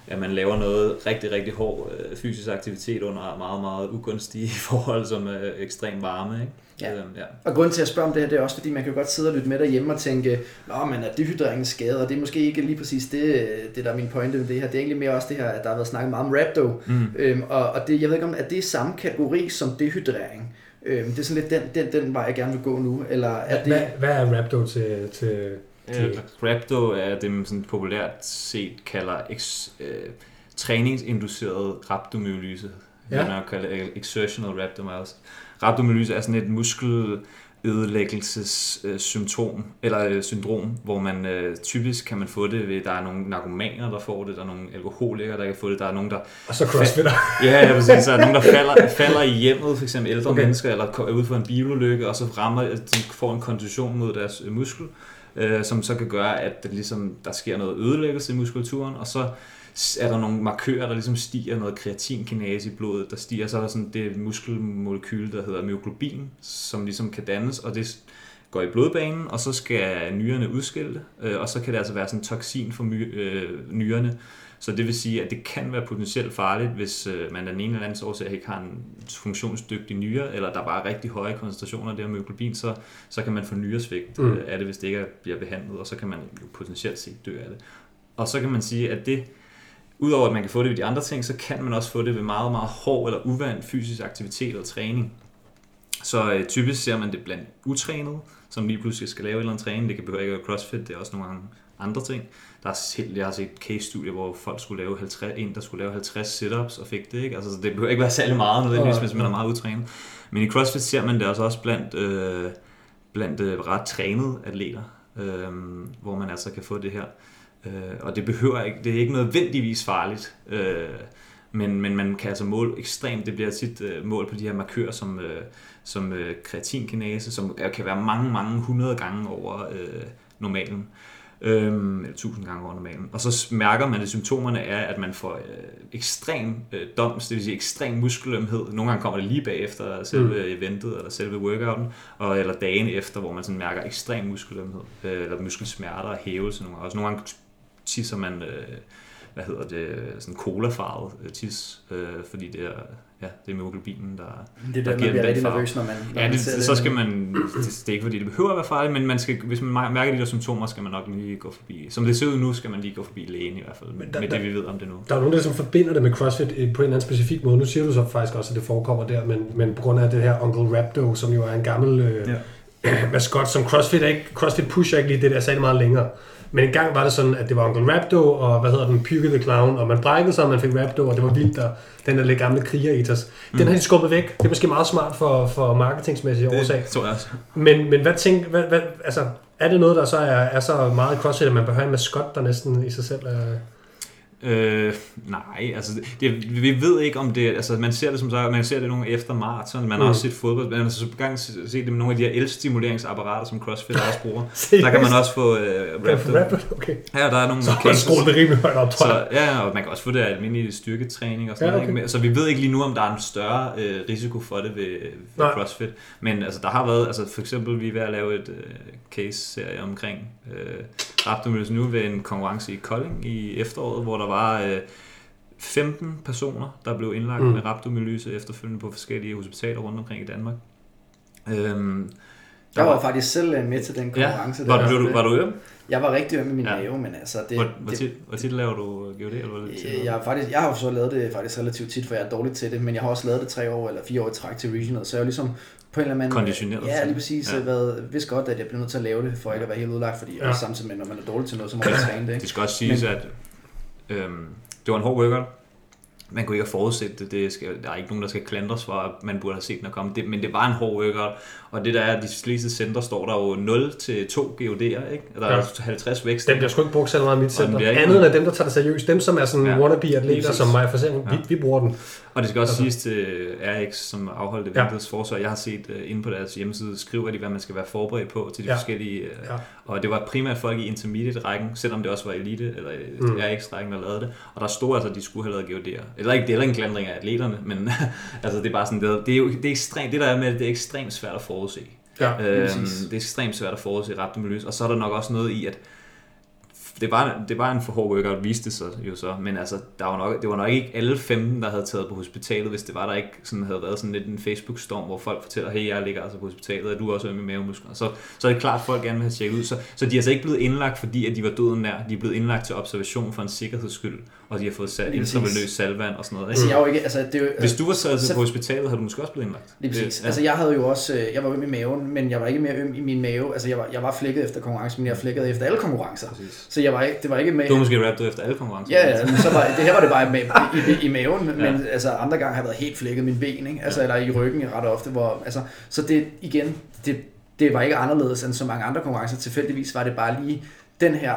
at man laver noget rigtig, rigtig hård øh, fysisk aktivitet under meget, meget ugunstige [laughs] forhold, som er ekstrem varme. Ikke? Ja. Øhm, ja. Og grunden til at spørge om det her, det er også fordi, man kan jo godt sidde og lytte med derhjemme og tænke, Nå, men er dehydrering en skade? Og det er måske ikke lige præcis det, det der er min pointe med det her. Det er egentlig mere også det her, at der har været snakket meget om rhabdo. Mm. Øhm, og, og det, jeg ved ikke om, at det er samme kategori som dehydrering. Øhm, det er sådan lidt den, den, den vej, jeg gerne vil gå nu. Eller er det... Hvad, hvad er Rapdo til, til, til Øh, Rhabdo er det, man sådan populært set kalder eks, øh, træningsinduceret rhabdomyolyse. Ja. Man kalder øh, exertional rhabdomyolyse. Rhabdomyolyse er sådan et muskel ødelæggelsessymptom eller øh, syndrom, hvor man øh, typisk kan man få det ved, der er nogle narkomaner, der får det, der er nogle alkoholikere, der kan få det, der er nogen, der Og så crossfitter. Ja, ja, præcis. Så er der nogen, der falder, falder i hjemmet, for eksempel ældre Okay. mennesker, eller er ude for en bilulykke, og så rammer, de får en kontusion mod deres øh, muskel, øh, som så kan gøre, at det ligesom, der sker noget ødelæggelse i muskulaturen, og så er der nogle markører, der ligesom stiger noget kreatinkinase i blodet, der stiger, så er der sådan det muskelmolekyle, der hedder myoglobin, som ligesom kan dannes, og det går i blodbanen, og så skal nyrerne udskille det, øh, og så kan det altså være sådan en toksin for my, øh, nyrerne, så det vil sige, at det kan være potentielt farligt, hvis øh, man af den ene eller anden årsag ikke har en funktionsdygtig nyre, eller der bare er rigtig høje koncentrationer af det her myoglobin, så, så kan man få nyresvigt Mm. mm. af det, hvis det ikke er- bliver behandlet, og så kan man jo potentielt set dø af det. Og så kan man sige, at det, udover at man kan få det ved de andre ting, så kan man også få det ved meget, meget hård eller uvant fysisk aktivitet eller træning. Så øh, typisk ser man det blandt utrænede, som lige pludselig skal lave en eller anden træning. Det kan behøve ikke være crossfit, det er også nogle andre ting. Der er helt, jeg har set case-studier, hvor folk skulle lave 50, en, der skulle lave 50 sit-ups og fik det. Ikke? Altså, så det behøver ikke være særlig meget nødvendigvis, Nej, hvis man er meget utrænet. Men i CrossFit ser man det også, også blandt, øh, blandt øh, ret trænede atleter, øh, hvor man altså kan få det her. Øh, og det behøver ikke, det er ikke nødvendigvis farligt, øh, men, men man kan altså måle ekstremt, det bliver tit øh, mål på de her markører som, øh, som øh, kreatinkinase, som kan være mange, mange hundrede gange over øh, normalen. Øhm, eller 1000 gange over normalen. Og så mærker man, at symptomerne er, at man får øh, ekstrem øh, doms, det vil sige ekstrem muskelømhed. Nogle gange kommer det lige bagefter selve mm. eventet, eller selve workouten, og, eller dagen efter, hvor man sådan mærker ekstrem muskelømhed, øh, eller muskelsmerter og hævelse. Nogle gange. Også nogle gange tisser man... Øh, hvad hedder det, sådan colafarvet øh, tis, øh, fordi det er, ja, det er hemoglobinen, der, det er der det, giver man bliver rigtig nervøs, når man, når ja, det, det, så skal man, det, det er ikke fordi det behøver at være farligt, men man skal, hvis man mærker de der symptomer, skal man nok lige gå forbi. Som det ser ud nu, skal man lige gå forbi lægen i hvert fald, med, der, med det vi ved om det nu. Der er nogen, der som forbinder det med CrossFit på en eller anden specifik måde. Nu siger du så faktisk også, at det forekommer der, men, men på grund af det her Uncle Rapdo, som jo er en gammel øh, ja. [clears throat] maskot, som CrossFit er ikke, CrossFit pusher ikke lige det der særlig meget længere. Men en gang var det sådan, at det var Uncle Rapdo, og hvad hedder den, Pygge the Clown, og man brækkede sig, og man fik Rapdo, og det var vildt, der, den der lidt gamle kriger i os. Den mm. har de skubbet væk. Det er måske meget smart for, for marketingsmæssige årsag. Det tror jeg også. Men, men hvad tænker, hvad, hvad, altså, er det noget, der så er, er så meget crossfit, at man behøver en maskot, der næsten i sig selv er... Øh, nej, altså det, vi ved ikke om det, altså man ser det som så, man ser det nogle efter maraton, man har mm. også set fodbold, man har så gang set det med nogle af de her elstimulationsapparater, som CrossFit også bruger. [laughs] der kan man også få uh, rapid. Okay. Ja, der er nogle så har skruet det rimelig højt op, tror jeg. Så, ja, og man kan også få det af almindelig styrketræning og sådan ja, okay. noget. Så vi ved ikke lige nu, om der er en større uh, risiko for det ved, ved CrossFit. Men altså der har været, altså for eksempel vi er ved at lave et uh, case-serie omkring uh, Raptormøllesen nu ved en konkurrence i Kolding i efteråret, hvor der var øh, 15 personer, der blev indlagt mm. med rhabdomyolyse efterfølgende på forskellige hospitaler rundt omkring i Danmark. Øhm, jeg var, var faktisk selv øh, med til den konkurrence. Ja, var, du, var du øm? Jeg var rigtig øm i min ja. mave, men altså... Det, hvor, hvor, tit, hvor tit laver du GOD? Eller hvad det jeg, har faktisk, jeg har jo så lavet det faktisk relativt tit, for jeg er dårlig til det, men jeg har også lavet det tre år eller fire år i træk til regional, så jeg er ligesom på en eller anden Konditioneret. Ja, lige præcis. Ja. Været, vidste godt, at jeg blev nødt til at lave det, for ikke at være helt udlagt, fordi ja. samtidig med, når man er dårlig til noget, så må man træne det. Ikke? Det skal også siges, men, at øhm, det var en hård workout. Man kunne ikke have forudsat det. det skal, der er ikke nogen, der skal klandres for, at man burde have set den komme. Det, men det var en hård workout. Og det der er, at de fleste center står der jo 0 til 2 GOD'er, ikke? Der ja. er 50 vækst. Dem bliver sgu ikke brugt så meget i mit center. Andet end dem, der tager det seriøst. Dem, som er sådan ja. wannabe-atleter, som mig for eksempel, ja. vi, vi bruger den. Og det skal også altså. siges til RX, som afholdt eventets ja. forsvar. Jeg har set uh, inde på deres hjemmeside, skriver de, hvad man skal være forberedt på til de ja. forskellige. Uh, ja. Og det var primært folk i intermediate-rækken, selvom det også var elite, eller mm. RX-rækken, der lavede det. Og der stod altså, at de skulle have lavet GOD'er. Eller ikke, det er ikke en klandring af atleterne, men [laughs] altså, det er bare sådan, det, det er jo det er ekstremt, det der er med, det er ekstremt svært at forudse. Ja, øhm, det er ekstremt svært at forudse rhabdomyolyse, og så er der nok også noget i, at det var, det var en for hård workout, viste sig jo så, men altså, der var nok, det var nok ikke alle 15, der havde taget på hospitalet, hvis det var der ikke sådan, havde været sådan lidt en Facebook-storm, hvor folk fortæller, hey, jeg ligger altså på hospitalet, og du er også med mavemuskler. Så, så er det klart, at folk gerne vil have tjekket ud. Så, så de er altså ikke blevet indlagt, fordi at de var døden nær. De er blevet indlagt til observation for en sikkerheds skyld, og de har fået sat intravenøs salvand og sådan noget. Altså, jeg jo ikke, altså, det er jo, Hvis du var taget så, på hospitalet, havde du måske også blevet indlagt. Lige præcis. Det, ja. Altså, jeg havde jo også, øh, jeg var øm i maven, men jeg var ikke mere øm i min mave. Altså, jeg var, jeg var flækket efter konkurrence, men jeg flækkede efter alle konkurrencer. Præcis. Så jeg var ikke, det var ikke med... Du måske rappet efter alle konkurrencer. Ja, ja men så var, det her var det bare med, i, i, i maven, ja. men altså, andre gange har jeg været helt flækket min ben, ikke? Altså, ja. eller i ryggen ret ofte, hvor, altså, så det, igen, det, det var ikke anderledes end så mange andre konkurrencer. Tilfældigvis var det bare lige den her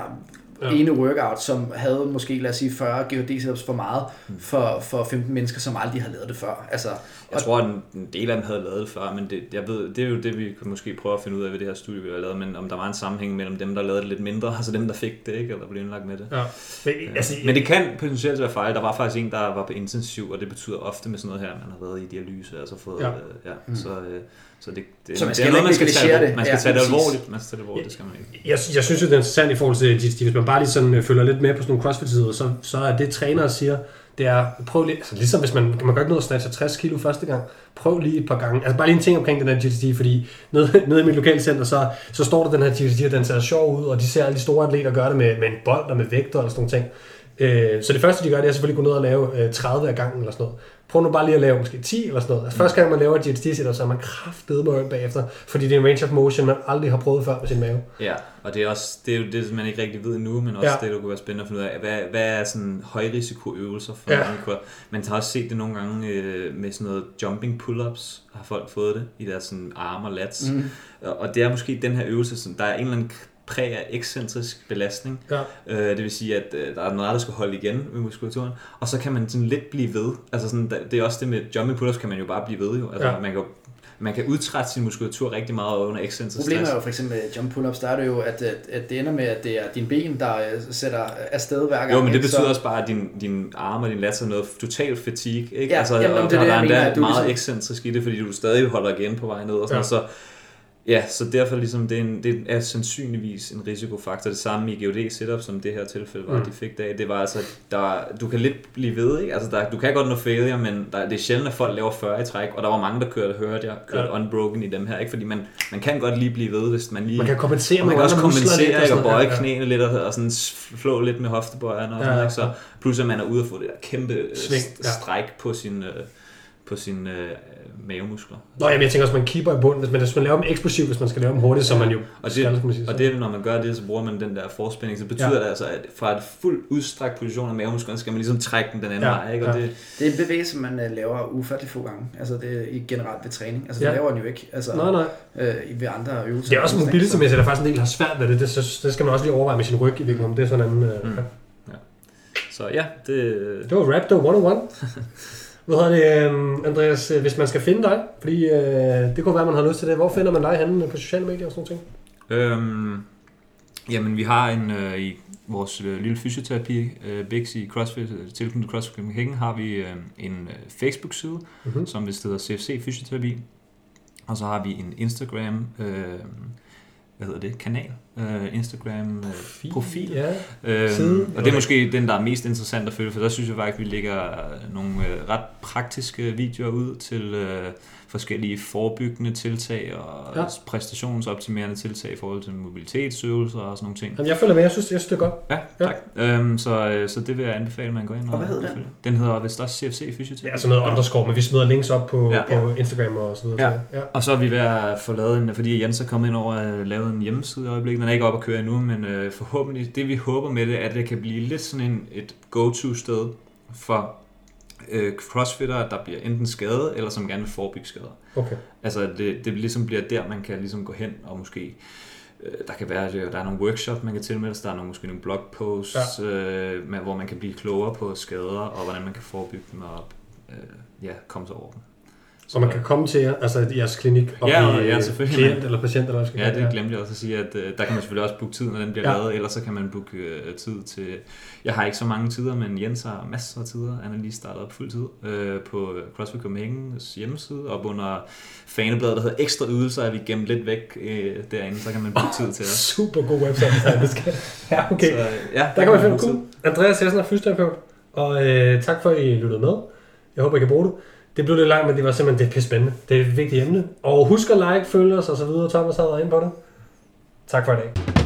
ja. ene workout, som havde måske, lad os sige, 40 GHD setups for meget mm. for, for 15 mennesker, som aldrig har lavet det før. Altså, jeg tror, at en del af dem havde lavet det før, men det, jeg ved, det er jo det, vi kan måske prøve at finde ud af ved det her studie, vi har lavet, men om der var en sammenhæng mellem dem, der lavede det lidt mindre, [laughs] altså dem, der fik det, ikke, eller blev indlagt med det. Ja. Men, altså, men det kan potentielt være fejl. Der var faktisk en, der var på intensiv, og det betyder ofte med sådan noget her, man har været i dialyse, altså fået, ja. Øh, ja, mm. så, øh, så det, det, så man skal det er noget, man skal tage det. Man skal ja, tage det alvorligt. Man skal tage det alvorligt, det skal man ikke. Jeg, jeg synes jo, det er interessant i forhold til GTD. Hvis man bare lige sådan øh, følger lidt med på sådan nogle CrossFit-sider, så, så er det, trænere siger, det er, prøv lige, altså ligesom hvis man, man kan ikke nå at snatche 60 kilo første gang, prøv lige et par gange, altså bare lige en ting omkring den her GTD, fordi nede, [laughs] nede i mit lokale center, så, så står der den her GTD, og den ser sjov ud, og de ser alle de store atleter gøre det med, med en bold og med vægter og sådan nogle ting. Øh, så det første, de gør, det er selvfølgelig at gå ned og lave 30 af gangen eller sådan noget. Prøv nu bare lige at lave måske 10 eller sådan noget. Altså, første gang man laver et setup, så er man kraftedet med bagefter, fordi det er en range of motion, man aldrig har prøvet før med sin mave. Ja, og det er også det, er jo det man ikke rigtig ved nu, men også ja. det, der kunne være spændende at finde ud af. Hvad, hvad er sådan højrisikoøvelser for ja. en Man har også set det nogle gange øh, med sådan noget jumping pull-ups, har folk fået det i deres sådan, arme og lats. Mm. Og det er måske den her øvelse, sådan, der er en eller anden præg af ekscentrisk belastning. Ja. Øh, det vil sige, at øh, der er noget, der skal holde igen ved muskulaturen. Og så kan man sådan lidt blive ved. Altså sådan, det er også det med jumping pull-ups, kan man jo bare blive ved jo. Altså, ja. man kan man kan udtrætte sin muskulatur rigtig meget under excentrisk Problemet er jo for eksempel med jump pull-ups, der er det jo, at, at, det ender med, at det er din ben, der øh, sætter afsted hver gang. Jo, men det betyder så... også bare, at din, din arme og din lats er noget totalt fatigue, ikke? Ja, altså, jamen, og, det er og det, der er endda meget ligesom- excentrisk i det, fordi du stadig holder igen på vej ned og sådan Ja. ja. så Ja, så derfor ligesom, det, er en, det er sandsynligvis en risikofaktor. Det samme i GOD setup, som det her tilfælde var, Mm. de fik dag. Det var altså, der, du kan lidt blive ved, ikke? Altså, der, du kan godt nå failure, men der, det er sjældent, at folk laver 40 i træk, og der var mange, der kørte, hørte jeg, kørte Ja. ja. unbroken i dem her, ikke? Fordi man, man kan godt lige blive ved, hvis man lige... Man kan kompensere og man kan også muskler lidt kompensere, ikke? Og bøje noget. knæene lidt, og, og sådan flå lidt med hoftebøjerne, og Ja, sådan, ja. ikke? Så plus at man er ude og få det der kæmpe øh, Sving, ja. stræk på sin, øh, på sin øh, mavemuskler. Nå, jamen, jeg tænker også, man keeper i bunden, hvis man, hvis man laver dem eksplosivt, hvis man skal lave dem hurtigt, så man jo Og skal, det, kan man sige. og det, når man gør det, så bruger man den der forspænding. Så betyder Ja. det altså, at fra et fuldt udstrakt position af mavemusklerne, skal man ligesom trække den den anden Ja, vej. Ikke? Og ja. det, Det er en bevægelse, man øh, laver ufattelig få gange. Altså det er i generelt ved træning. Altså det Ja. laver den jo ikke. Altså, Nej, nej. Øh, ved andre øvelser. Det er også mobility-mæssigt, der faktisk en del har svært ved det. Det, så, det skal man også lige overveje med sin ryg i virkeligheden. Det er sådan en anden... Øh, Mm. ja. så ja, det, Det var Raptor 101. [laughs] Hvad hedder det, øhm, Andreas, øh, hvis man skal finde dig, fordi øh, det kunne være, man har lyst til det. Hvor finder man dig henne på sociale medier og sådan noget? Øhm, jamen, vi har en øh, i vores øh, lille fysioterapi, øh, Bix i CrossFit, øh, tilknyttet CrossFit Copenhagen, har vi øh, en øh, Facebook-side, Mm-hmm. som vist hedder CFC Fysioterapi. Og så har vi en Instagram, øh, hvad hedder det, kanal, øh, Instagram øh, profil. Ja. Øhm, Side. og det er måske den, der er mest interessant at følge, for der synes jeg faktisk, vi lægger øh, nogle øh, ret praktiske videoer ud til øh, forskellige forebyggende tiltag og Ja. ja. præstationsoptimerende tiltag i forhold til mobilitetsøvelser og sådan nogle ting. Jamen, jeg følger med. Jeg synes, jeg synes det er godt. Ja, Ja. tak. Øhm, så, øh, så det vil jeg anbefale, at man går ind og, Og hvad hedder den? Den hedder vist også CFC Fysioterapi. Det er sådan noget underscore, men vi smider links op på, Ja. på Instagram og så videre. Ja. ja. Og så er vi ved at få lavet en, fordi Jens er kommet ind over at lave en hjemmeside i øjeblikket. Den er ikke op at køre endnu, men øh, forhåbentlig, det vi håber med det, er, at det kan blive lidt sådan en, et go-to sted for øh, crossfittere, der bliver enten skadet, eller som gerne vil forebygge skader. Okay. Altså, det, det ligesom bliver der, man kan ligesom gå hen og måske... øh, Der kan være, der er nogle workshop, man kan tilmelde sig, der er nogle, måske nogle blogposts, ja. øh, hvor man kan blive klogere på skader, og hvordan man kan forebygge dem og øh, ja, komme sig over dem. Så man kan komme til altså jeres klinik og Ja, blive ja, selvfølgelig. klient eller patient, eller hvad skal Ja, det glemte jeg også at sige, at øh, der kan man selvfølgelig også booke tid, når den bliver Ja. lavet, ellers så kan man booke øh, tid til... Jeg har ikke så mange tider, men Jens har masser af tider. Han er lige startet op fuld tid øh, på CrossFit Copenhagen's hjemmeside, op under fanebladet, der hedder Ekstra Ydelser, er vi gemt lidt væk øh, derinde, så kan man booke tid til [laughs] os. Super god website. det skal. [laughs] Ja, okay. Så, ja, Der kan man finde cool. Andreas Hessen er fysioterapeut, og øh, tak for, at I lyttede med. Jeg håber, I kan bruge det. Det blev lidt langt, men det var simpelthen det er spændende. Det er et vigtigt emne. Og husk at like, følge os og så videre. Thomas havde været inde på det. Tak for i dag.